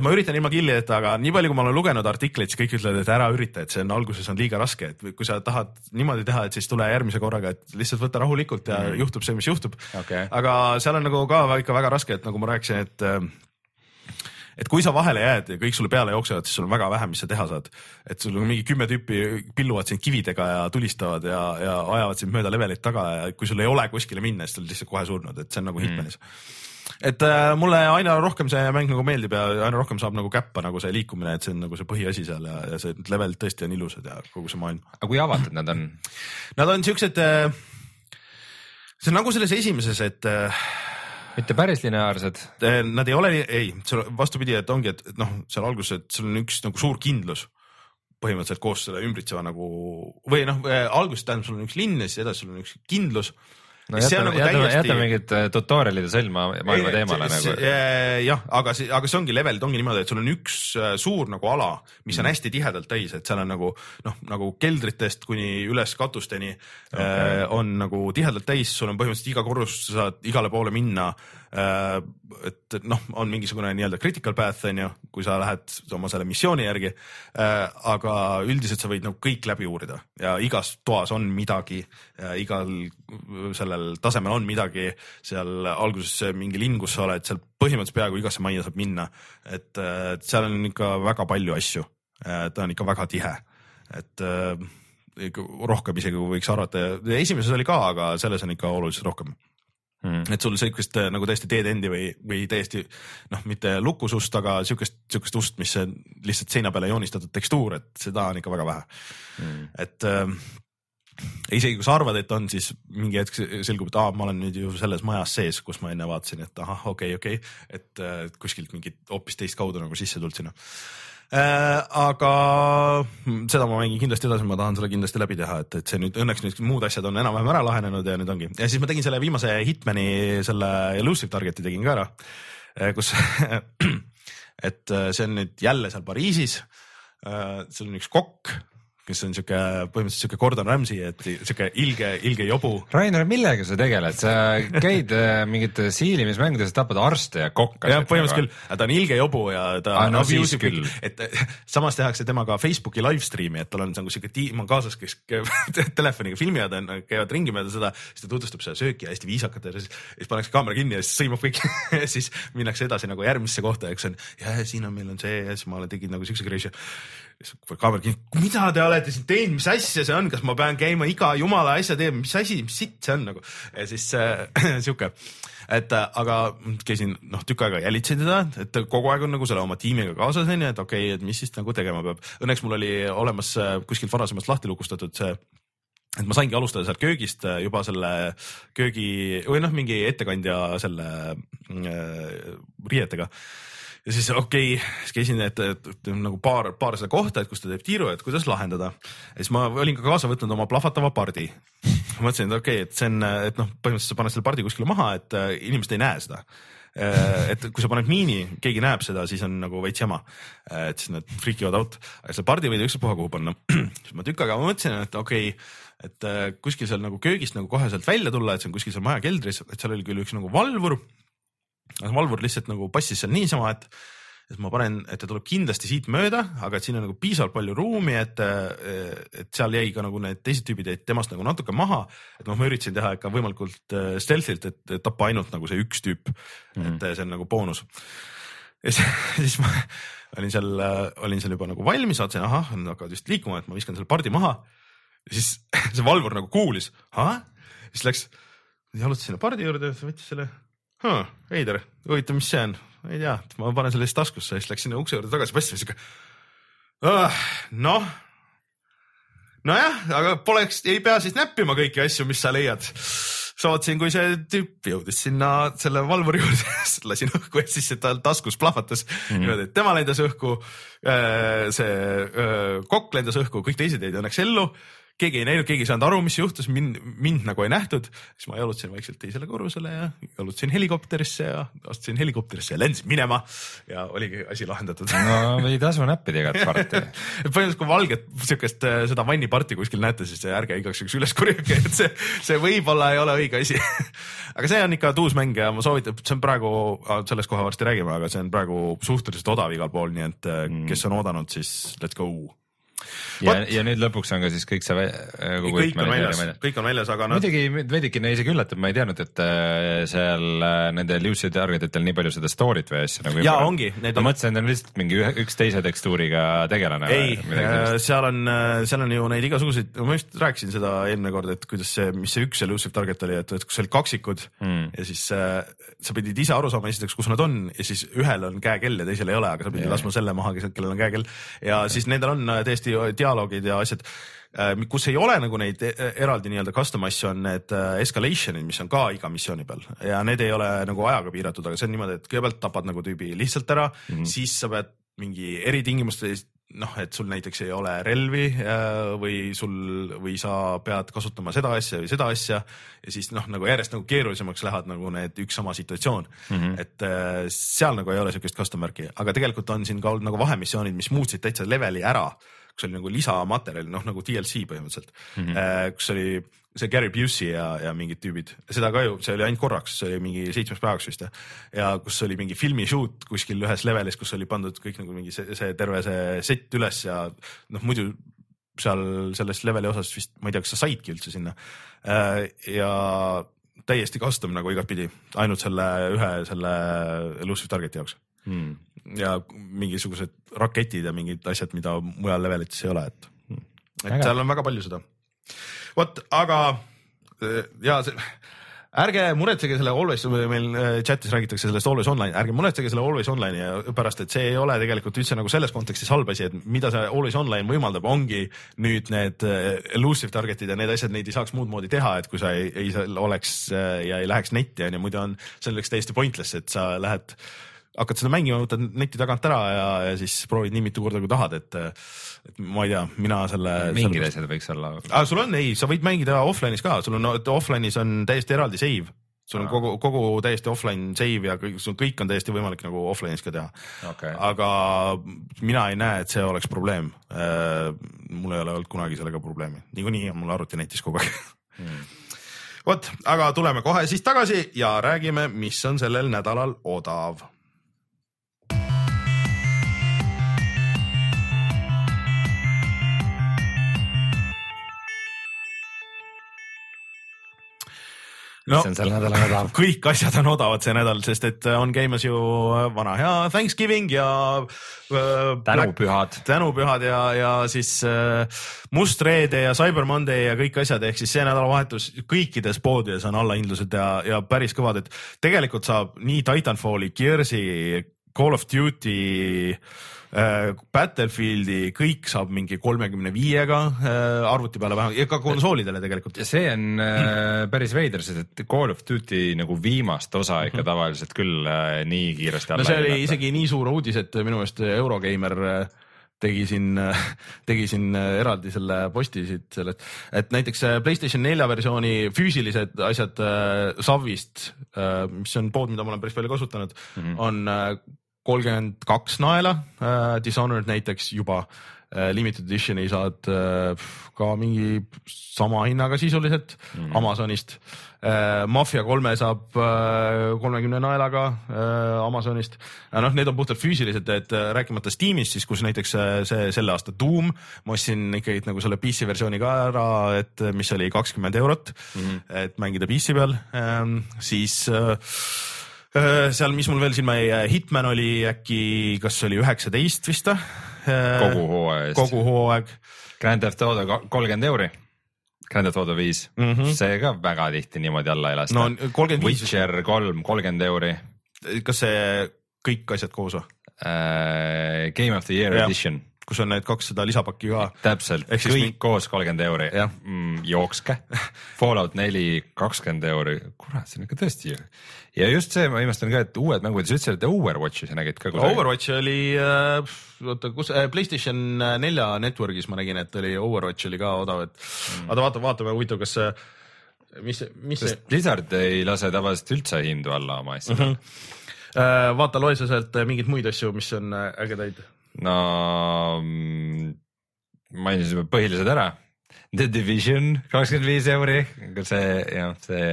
ma üritan ilma killideta, aga nii palju, kui ma olen lugenud artikleid, siis kõik ütlevad, et ära ürita, et see on alguses on liiga raske, et kui sa tahad niimoodi teha, et siis tule järgmise korraga, et lihtsalt võta rahulikult ja mm. juhtub see, mis juhtub okay.. aga seal on nagu ka ikka väga raske, et nagu ma rääkisin, et et kui sa vahele jääd ja kõik sulle peale jooksevad, siis sul on väga vähe, mis sa teha saad. et sul on mingi kümme tüüpi pilluvad sind kividega ja tulistavad ja, ja ajavad sind mööda levelit taga ja kui sul ei ole kuskile minna, siis sa oled lihtsalt kohe surnud, et see on nagu mm. Hitmanis et äh, mulle aina rohkem see mäng nagu meeldib ja aina rohkem saab nagu käppa nagu see liikumine, et see on nagu see põhiasi seal ja, ja see level tõesti on ilusad ja kogu see maailm. aga kui avatud nad on? Nad on siuksed äh,, see on nagu selles esimeses, et äh, mitte päris lineaarsed? Äh, nad ei ole, ei, vastupidi, et ongi, et noh, seal alguses, et sul on üks nagu suur kindlus põhimõtteliselt koos selle ümbritseva nagu või noh, äh, alguses tähendab, sul on üks linn ja siis edasi sul on üks kindlus no jäta, nagu jäta, täiesti... jäta mingid äh, tutorial'ide sõlma maailma teemale nagu. jah, aga see, aga see ongi levelid ongi niimoodi, et sul on üks äh, suur nagu ala, mis on mm. hästi tihedalt täis, et seal on nagu noh, nagu keldritest kuni üles katusteni okay. äh, on nagu tihedalt täis, sul on põhimõtteliselt iga korrus, sa saad igale poole minna et noh, on mingisugune nii-öelda critical path on ju, kui sa lähed oma selle missiooni järgi. Äh, aga üldiselt sa võid nagu kõik läbi uurida ja igas toas on midagi, igal sellel tasemel on midagi, seal alguses mingi linn, kus sa oled, seal põhimõtteliselt peaaegu igasse majja saab minna. et seal on ikka väga palju asju, ta on ikka väga tihe, et rohkem isegi kui võiks arvata, esimeses oli ka, aga selles on ikka oluliselt rohkem Mm. et sul sihukest äh, nagu täiesti dead end'i või, või täiesti noh, mitte lukusust, aga sihukest, sihukest ust, mis on lihtsalt seina peale joonistatud tekstuur, et seda on ikka väga vähe mm.. et äh, isegi kui sa arvad, et on, siis mingi hetk selgub, et aa, ma olen nüüd ju selles majas sees, kus ma enne vaatasin, et ahah, okei okay,, okei okay., et äh, kuskilt mingit hoopis teist kaudu nagu sisse tulnud sinna Äh, aga seda ma mängin kindlasti edasi, ma tahan selle kindlasti läbi teha, et, et see nüüd õnneks nüüd muud asjad on enam-vähem ära lahenenud ja nüüd ongi ja siis ma tegin selle viimase Hitmani selle Elusive Target'i tegin ka ära, äh, kus et äh, see on nüüd jälle seal Pariisis. seal on üks kokk kes on sihuke põhimõtteliselt sihuke Gordon Ramsay, et sihuke ilge, ilge jobu. Rainer, millega sa tegeled, sa käid äh, mingite siilimismängudes, tapad arste ja kokkasid. jah, põhimõtteliselt küll, ta on ilge jobu ja ta ah, no, siis küll. et samas tehakse temaga Facebooki live stream'i, et tal on nagu sihuke tiim on kaasas, kes telefoniga filmivad, käivad ringi mööda seda, siis ta tutvustab seda sööki hästi viisakalt ja siis, siis pannakse kaamera kinni ja siis sõimab kõik ja siis minnakse edasi nagu järgmisse kohta, eks on, ja siin on, meil on see ja siis ma tegin nagu siukse crazy kaamera kinni, mida te olete siin teinud, mis asja see on, kas ma pean käima iga jumala asja tegema, mis asi, mis sitt see on? Nagu ja siis äh, sihuke, et äh, aga käisin noh, tükk aega jälitsin teda, et kogu aeg on nagu selle oma tiimiga kaasas onju, et okei okay,, et mis siis nagu tegema peab. Õnneks mul oli olemas äh, kuskilt varasemast lahti lukustatud see et ma saingi alustada sealt köögist äh, juba selle köögi või noh, mingi ettekandja selle äh, riietega ja siis okei okay,, siis käisin, et, et, nagu paar, paar seda kohta, et kus ta teeb tiiru, et kuidas lahendada. ja siis ma olin ka kaasa võtnud oma plahvatava pardi. mõtlesin, et okei okay,, et see on, et noh, põhimõtteliselt sa paned selle pardi kuskile maha, et äh, inimesed ei näe seda äh, et kui sa paned miini, keegi näeb seda, siis on nagu veits jama. Äh, et siis nad freak ivad out, aga selle pardi võid ükspuha kuhu panna. siis ma tükk aega mõtlesin, et okei okay,, et kuskil seal nagu köögist nagu kohe sealt välja tulla, et see on kuskil seal maja keldris, et seal oli küll üks nagu valvur valvur lihtsalt nagu passis seal niisama, et et ma panen, et ta tuleb kindlasti siit mööda, aga et siin on nagu piisavalt palju ruumi, et, et seal jäi ka nagu need teised tüübid jäid temast nagu natuke maha. et noh, ma üritasin teha ikka võimalikult äh, stealth'ilt, et tappa ainult nagu see üks tüüp mm, -hmm. et see on nagu boonus. ja siis, siis ma olin seal, olin seal juba nagu valmis, vaatasin, ahah, nad hakkavad just liikuma, et ma viskan selle pardi maha. ja siis see valvur nagu kuulis, ahah, siis läks, jalutas sinna pardi juurde, võttis selle huh,. veider, huvitav, mis see on, ei tea, ma panen selle siis taskusse, siis läks sinna ukse juurde tagasi, paistis siuke uh,. noh, nojah, aga poleks, ei pea siis näppima kõiki asju, mis sa leiad. saatsin, kui see tüüp jõudis sinna selle valvuri juurde lasin õhku ja siis tal taskus plahvatas mm -hmm. niimoodi, et tema lendas õhku. Äh, see äh, kokk lendas õhku, kõik teised jäid õnneks ellu keegi ei näinud, keegi ei saanud aru, mis juhtus, mind, mind nagu ei nähtud, siis ma jalutasin vaikselt teisele korrusele ja jalutasin helikopterisse ja astusin helikopterisse ja lendasin minema ja oligi asi lahendatud no ei tasu näppida igat parti. põhimõtteliselt, kui valget siukest äh, seda vanniparti kuskil näete, siis ärge igaks juhuks üles korjake, et see, see võib-olla ei ole õige asi. aga see on ikka tuus mäng ja ma soovitan, see on praegu, sellest kohe varsti räägime, aga see on praegu suhteliselt odav igal pool, nii et mm. kes on oodanud, siis let's go. Ja ja nüüd lõpuks on ka siis kõik see vä- kogu kõik on Hitmani väljas kõik on väljas, aga noh, muidugi veidikene isegi üllatab, ma ei teadnud, et äh, seal äh, nendel Lucid Targetitel nii palju seda story't või asja nagu. Jaa, ongi, need ma on- mõtlesin, et on lihtsalt mingi ühe, üks teise tekstuuriga tegelane. ei, seal on, seal on ju neid igasuguseid, ma just rääkisin seda eelmine kord, et kuidas see, mis see üks elusive target oli, et, et kus olid kaksikud mm. ja siis äh, sa pidid ise aru saama esiteks, kus nad on ja siis ühel on käekell ja teisel ei ole, aga sa pidid Jaa. laskma selle maha, kellel on käekell ja siis nendel on äh, täiesti dialoogid ja asjad äh, kus ei ole nagu neid e- eraldi nii-öelda custom asju, on need äh, escalation'id, mis on ka iga missiooni peal ja need ei ole nagu ajaga piiratud, aga see on niimoodi, et kõigepealt tapad nagu tüübi lihtsalt ära mm, -hmm. siis sa pead mingi eritingimustes noh, et sul näiteks ei ole relvi äh, või sul või sa pead kasutama seda asja või seda asja ja siis noh, nagu järjest nagu keerulisemaks lähevad nagu need üks sama situatsioon mm. -hmm. et seal nagu ei ole siukest custom märki, aga tegelikult on siin ka olnud nagu vahemissioonid, mis muutsid täitsa leveli ära kus oli nagu lisamaterjali, noh nagu DLC põhimõtteliselt. Mm, -hmm. kus oli see Gary Busey ja, ja mingid tüübid, seda ka ju, see oli ainult korraks, see oli mingi seitsmeks päevaks vist ja, ja kus oli mingi filmi shoot kuskil ühes levelis, kus oli pandud kõik nagu mingi see, see terve see set üles ja noh, muidu seal selles leveli osas vist ma ei tea, kas sa saidki üldse sinna. Ja täiesti custom nagu igatpidi, ainult selle ühe selle elusive target'i jaoks. Hmm. Ja mingisugused raketid ja mingid asjad, mida mujal levelites ei ole, et, et Äge. seal on väga palju seda. vot, aga ja see, ärge muretsege selle Always, meil eh, chat'is räägitakse sellest Always Online, ärge muretsege selle Always Online'i pärast, et see ei ole tegelikult üldse nagu selles kontekstis halb asi, et mida see Always Online võimaldab, ongi nüüd need eh, elusive target'id ja need asjad, neid ei saaks muud moodi teha, et kui sa ei, ei oleks eh, ja ei läheks netti on ju, muidu on selleks täiesti pointless, et sa lähed hakkad seda mängima, võtad neti tagant ära ja, ja siis proovid nii mitu korda, kui tahad, et, et ma ei tea, mina selle. mingid asjad võiks olla. aga sul on, ei, sa võid mängida offline'is ka, sul on offline'is on täiesti eraldi save, sul on Aa. kogu, kogu täiesti offline save ja kõik, sul kõik on täiesti võimalik nagu offline'is ka teha Okei. aga mina ei näe, et see oleks probleem. mul ei ole olnud kunagi sellega probleemi, niikuinii on mul arvuti netis kogu aeg Hmm. vot, aga tuleme kohe siis tagasi ja räägime, mis on sellel nädalal odav no mis on sel nädalal odav? kõik asjad on odavad see nädal, sest et on käimas ju vana hea Thanksgiving ja äh,. tänupühad. tänupühad ja, ja siis äh, Must Reede ja Cyber Monday ja kõik asjad, ehk siis see nädalavahetus kõikides poodides on allahindlused ja, ja päris kõvad, et tegelikult saab nii Titanfalli, Gears'i, Call of Duty äh, Battlefieldi, kõik saab mingi kolmekümne viiega äh, arvuti peale vähemalt ja ka konsoolidele tegelikult. see on äh, päris veider, sest et Call of Duty nagu viimast osa ikka tavaliselt küll äh, nii kiiresti no see oli. isegi nii suur uudis, et minu meelest Eurogeimer äh, tegi siin, tegi siin äh, eraldi selle posti siit selle, et näiteks äh, Playstation nelja versiooni füüsilised asjad äh, Savist, mis on pood, mida ma olen päris palju kasutanud mm, -hmm. on kolmkümmend kaks naela, Dishonored näiteks juba äh, limited edition'i saad äh, ka mingi sama hinnaga sisuliselt mm. Amazonist äh,. Mafia kolme saab kolmekümne naelaga äh, Amazonist. noh, need on puhtalt füüsilised, et äh, rääkimata Steamist siis, kus näiteks äh, see selle aasta Doom, ma ostsin ikkagi nagu selle PC versiooni ka ära, et äh, mis oli kakskümmend eurot mm, -hmm. et mängida PC peal ähm,, siis äh, Äh, seal, mis mul veel silma jäi, Hitman oli äkki, kas oli üheksateist vist või? kogu hooaja eest. kogu hooaeg. Grand Theft Auto kolmkümmend euri. Grand Theft Auto viis mm. -hmm. see ka väga tihti niimoodi alla ei lasta no Witcher kolm, kolmkümmend euri kas see kõik asjad koos või? uh,. Game of the Year Jah. edition kus on need kakssada lisapakki ka. täpselt, Ehk siis kõik mi- koos kolmkümmend euri mm,, jookske. Fallout neli kakskümmend euri, kurat, see on ikka tõesti. ja just see, ma imestan ka, et uued mängud, sa ütlesid, et Overwatchi sa nägid ka kusagil. Overwatch oli äh,, oota, kus äh, Playstation nelja network'is ma nägin, et oli Overwatch oli ka odav, et mm. oota, vaata, vaatame huvitav, kas see, mis, mis see sest Blizzard ei lase tavaliselt üldse hindu alla oma asjadele mm. -hmm. äh,, vaata, loe sa sealt äh, mingeid muid asju, mis on äh, ägedaid. No mm, mainisime põhilised ära. The Division kakskümmend viis euri, see jah, see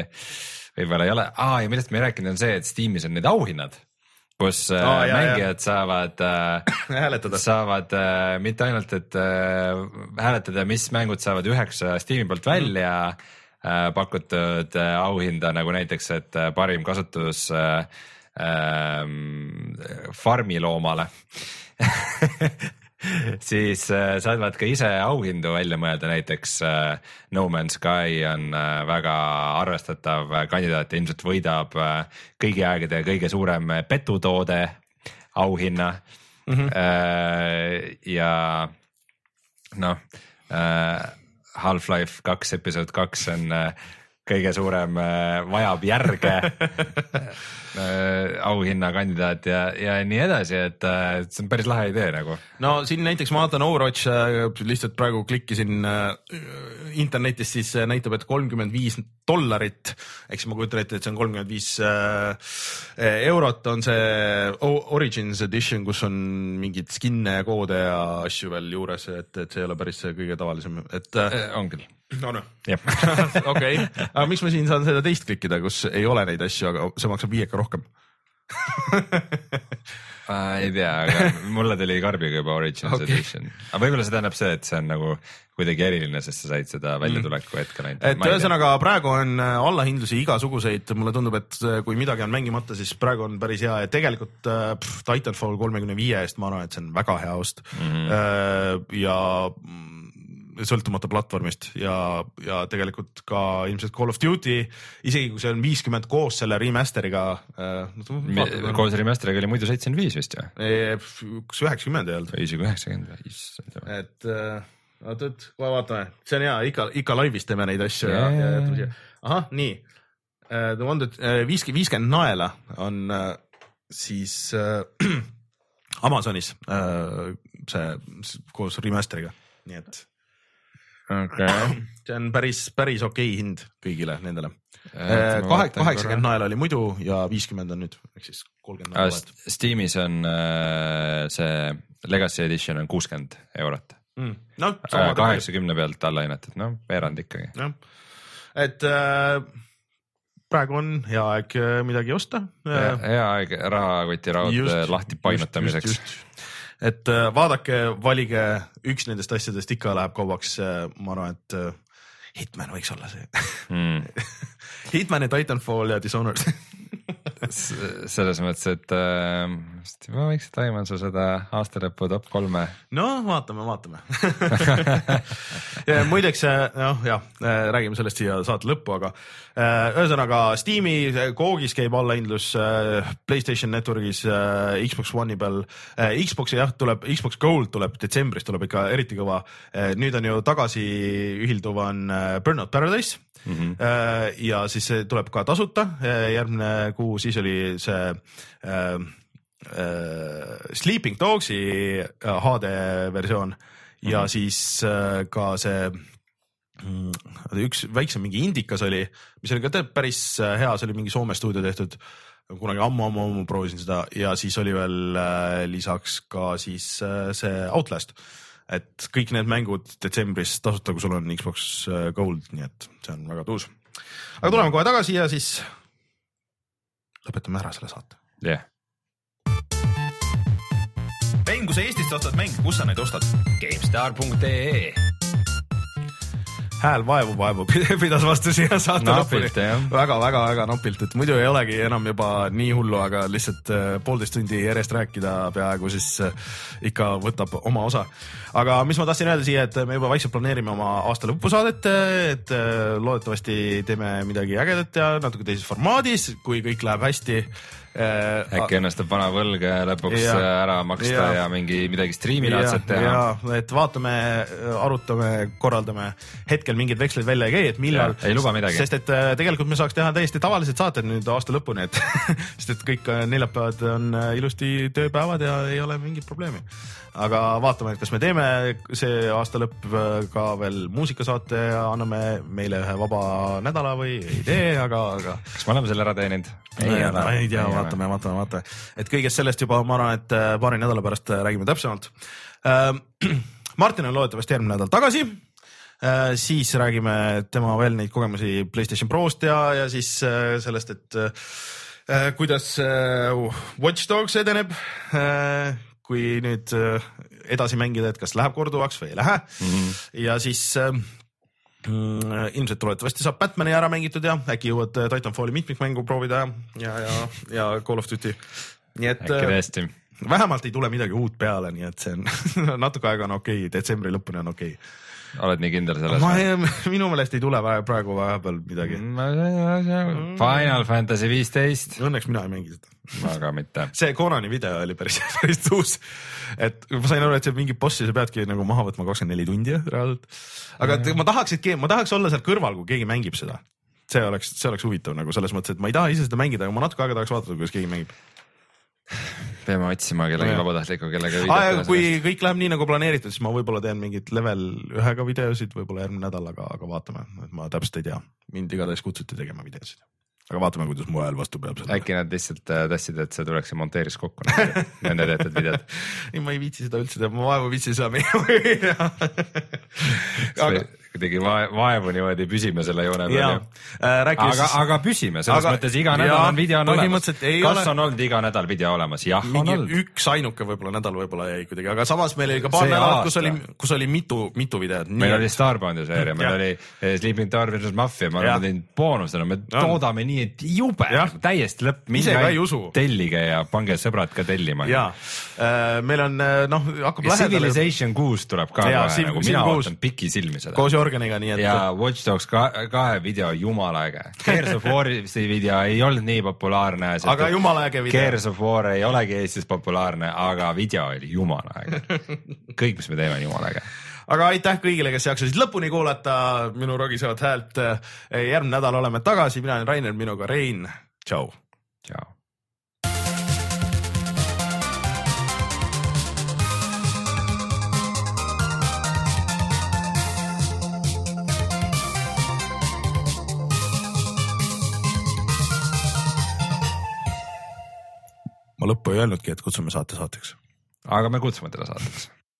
võib-olla ei ole. Ah,, ja millest me ei rääkinud, on see, et Steamis on need auhinnad, kus Aa, ah, jaa, mängijad saavad äh, hääletada. saavad äh, mitte ainult, et äh, hääletada, mis mängud saavad üheksa Steam'i poolt välja äh, pakutud äh, auhinda nagu näiteks, et äh, parim kasutus äh, äh, farmiloomale siis äh, saavad ka ise auhindu välja mõelda, näiteks äh, No Man's Sky on äh, väga arvestatav äh, kandidaat ja ilmselt võidab äh, kõigi aegade kõige suurem äh, petutoode auhinna mm. -hmm. ja noh äh,, Half-Life kaks episood kaks on äh, kõige suurem äh, vajab järge äh, auhinnakandidaat ja, ja nii edasi, et äh, see on päris lahe idee nagu. no siin näiteks ma vaatan Overwatch, lihtsalt praegu klikkisin internetist, siis näitab, et kolmkümmend viis dollarit, eks ma kujutan ette, et see on kolmkümmend viis eurot on see Origins edition, kus on mingeid skin'e ja koode ja asju veel juures, et, et see ei ole päris see kõige tavalisem, et on küll, või? jah. okei, aga miks ma siin saan seda teist klikkida, kus ei ole neid asju, aga see maksab viieka rohkem? ei tea, aga mulle tuli karbiga juba Origins okay. Edition, aga võib-olla see tähendab see, et see on nagu kuidagi eriline, sest sa said seda väljatuleku hetkel ainult. et ühesõnaga praegu on äh, allahindlusi igasuguseid, mulle tundub, et äh, kui midagi on mängimata, siis praegu on päris hea ja tegelikult äh, pff, Titanfall kolmekümne viie eest ma arvan, et see on väga hea ost mm. -hmm. ja mm, sõltumata platvormist ja, ja tegelikult ka ilmselt Call of Duty, isegi kui see on viiskümmend koos selle remaster'iga äh,. koos remaster'iga oli muidu seitsekümmend viis vist ju, kas üheksakümmend ei olnud? või isegi üheksakümmend, issand jumal. et äh, oot, oot, kohe vaatame, see on hea, ikka, ikka laivis teeme neid asju ja, ja, ja ahah, nii. The One That, viiskümmend, viiskümmend naela on äh, siis äh, Amazonis äh, see koos remaster'iga, nii et okei, see on päris, päris okei hind kõigile nendele. Äh, kahe, kaheksakümmend naela oli muidu ja viiskümmend on nüüd, ehk siis kolmkümmend naela vahet. Steamis on äh, see Legacy Edition on kuuskümmend eurot, noh, sama tegelikult kaheksakümne pealt alla hinnatud, noh veerand ikkagi. jah, et äh, praegu on hea aeg äh, midagi osta. hea aeg rahakoti raud lahti painutamiseks. Et äh, vaadake, valige üks nendest asjadest ikka läheb kaubaks, ma arvan, et äh, Hitman võiks olla see Mm. Hitman ja Titanfall ja Dishonored selles mõttes, et äh, vist ma võiks taimata su seda aastalõpu top kolme. no vaatame, vaatame muideks, noh jah, räägime sellest siia saate lõppu, aga äh, ühesõnaga Steam'i koogis käib allahindlus äh, Playstation Networkis äh, Xbox One'i peal äh,. Xbox'i jah, tuleb Xbox Gold tuleb detsembris tuleb ikka eriti kõva äh,. nüüd on ju tagasi ühilduv on äh, Burnout Paradise mm. -hmm. ja siis see tuleb ka tasuta, järgmine kuu, siis oli see äh, äh, Sleeping Dogsi äh, HD versioon ja mm -hmm. siis äh, ka see mm, üks väiksem mingi indikas oli, mis oli ka päris äh, hea, see oli mingi Soome stuudio tehtud kunagi ammu-ammu-ammu proovisin seda ja siis oli veel äh, lisaks ka siis äh, see Outlast. et kõik need mängud detsembris tasuta, kui sul on Xbox äh, Gold, nii et see on väga tuus. aga tuleme kohe tagasi ja siis lõpetame ära selle saate. jah, mäng, kui sa Eestist ostad mänge, kus sa neid ostad? GameStar.ee hääl vaevu, vaevu pidas vastu siia saate lõpuni. väga-väga-väga napilt, et muidu ei olegi enam juba nii hullu, aga lihtsalt äh, poolteist tundi järjest rääkida peaaegu siis äh, ikka võtab oma osa. aga mis ma tahtsin öelda siia, et me juba vaikselt planeerime oma aasta lõpusaadet, et äh, loodetavasti teeme midagi ägedat ja natuke teises formaadis, kui kõik läheb hästi äkki õnnestub vana võlg lõpuks Ja. ära maksta ja, Ja. mingi midagi striimilaadset teha. ja et vaatame, arutame, korraldame, hetkel mingeid veksleid välja ei käi, et millal. Ei luba midagi. sest et äh, tegelikult me saaks teha täiesti tavalised saated nüüd aasta lõpuni, et sest et kõik äh, neljapäevad on äh, ilusti tööpäevad ja ei ole mingit probleemi. Aga vaatame, et kas me teeme see aasta lõpp äh, ka veel muusikasaate ja anname meile ühe vaba nädala või ei tee, aga, aga kas me oleme selle ära teeninud? ma ei tea, vaatame, vaatame, vaatame, et kõigest sellest juba ma arvan, et äh, paari nädala pärast äh, räägime täpsemalt. Martin on loodetavasti järgmine nädal tagasi. siis räägime tema veel neid kogemusi Playstation Prost ja, ja siis sellest, et kuidas Watch Dogs edeneb. Kui nüüd äh, edasi mängida, et kas läheb korduvaks või ei lähe mm. -hmm. ja siis äh, Mm, ilmselt loodetavasti saab Batman'i ära mängitud ja äkki jõuad äh, Titanfalli mitmikmängu proovida ja, ja, ja Call of Duty. nii et äkki tõesti. vähemalt ei tule midagi uut peale, nii et see on natuke aega on okei okay., detsembri lõpuni on okei oled nii kindel selles? ma ei, minu meelest ei tule vä- praegu vahepeal midagi. Final Fantasy viisteist, Õnneks mina ei mängi seda. aga mitte. see Conani video oli päris, päris tuus. et ma sain aru, et see mingi bossi sa peadki nagu maha võtma kakskümmend neli tundi reaalselt. aga et ma tahaks, et ma tahaks olla seal kõrval, kui keegi mängib seda. see oleks, see oleks huvitav nagu selles mõttes, et ma ei taha ise seda mängida, aga ma natuke aega tahaks vaadata, kuidas keegi mängib. Peame otsima kellegi Nojah. vabatahtliku, kellega aa, ja kui kõik läheb nii nagu planeeritud, siis ma võib-olla teen mingeid level ühega videosid, võib-olla järgmine nädal, aga, aga vaatame, et ma täpselt ei tea. mind igatahes kutsuti tegema videosid. aga vaatame, kuidas mu hääl vastu peab äkki nad lihtsalt äh, tahtsid, et see tuleks ja monteeriks kokku nende tehtud videod. ei, ma ei viitsi seda üldse teha, ma vaevu viitsin seda minna. aga, kuidagi vae- vaevu niimoodi püsime selle joone ja peal. äh, rääkige aga, aga püsime, selles Aga- mõttes iga nädal on video on olemas. kas ole- on olnud iga nädal video olemas? jah, on olnud. üks ainuke võib-olla nädal võib-olla jäi kuidagi, aga samas meil oli ka paar nädalat, kus oli, kus oli mitu, mitu videot. meil oli Starboundi seeria, meil oli eh, Sleeping Tower versus Mafia, me oleme teinud boonusena, me On. toodame nii, et jube täiesti lõpp. Usu. tellige ja pange sõbrad ka tellima. ja äh, meil on äh, noh, hakkab ja lähedale Civilization kuus tuleb ka kohe nagu mina ootan pikisilmi seda. koos Jorganiga, nii et ja Watch Dogs ka, kahe video jumala äge. Gears of War'i video ei olnud nii populaarne. Aga jumala äge video. Gears of War ei olegi Eestis populaarne, aga video oli jumala äge. kõik, mis me teeme, on jumala äge. aga aitäh kõigile, kes jaksasid lõpuni kuulata minu rogisevat häält. järgmine nädal oleme tagasi, mina olen Rainer, minuga Rein, tšau. tšau. Lõppu ei öelnudki, et kutsume saate saateks. aga me kutsume teda saateks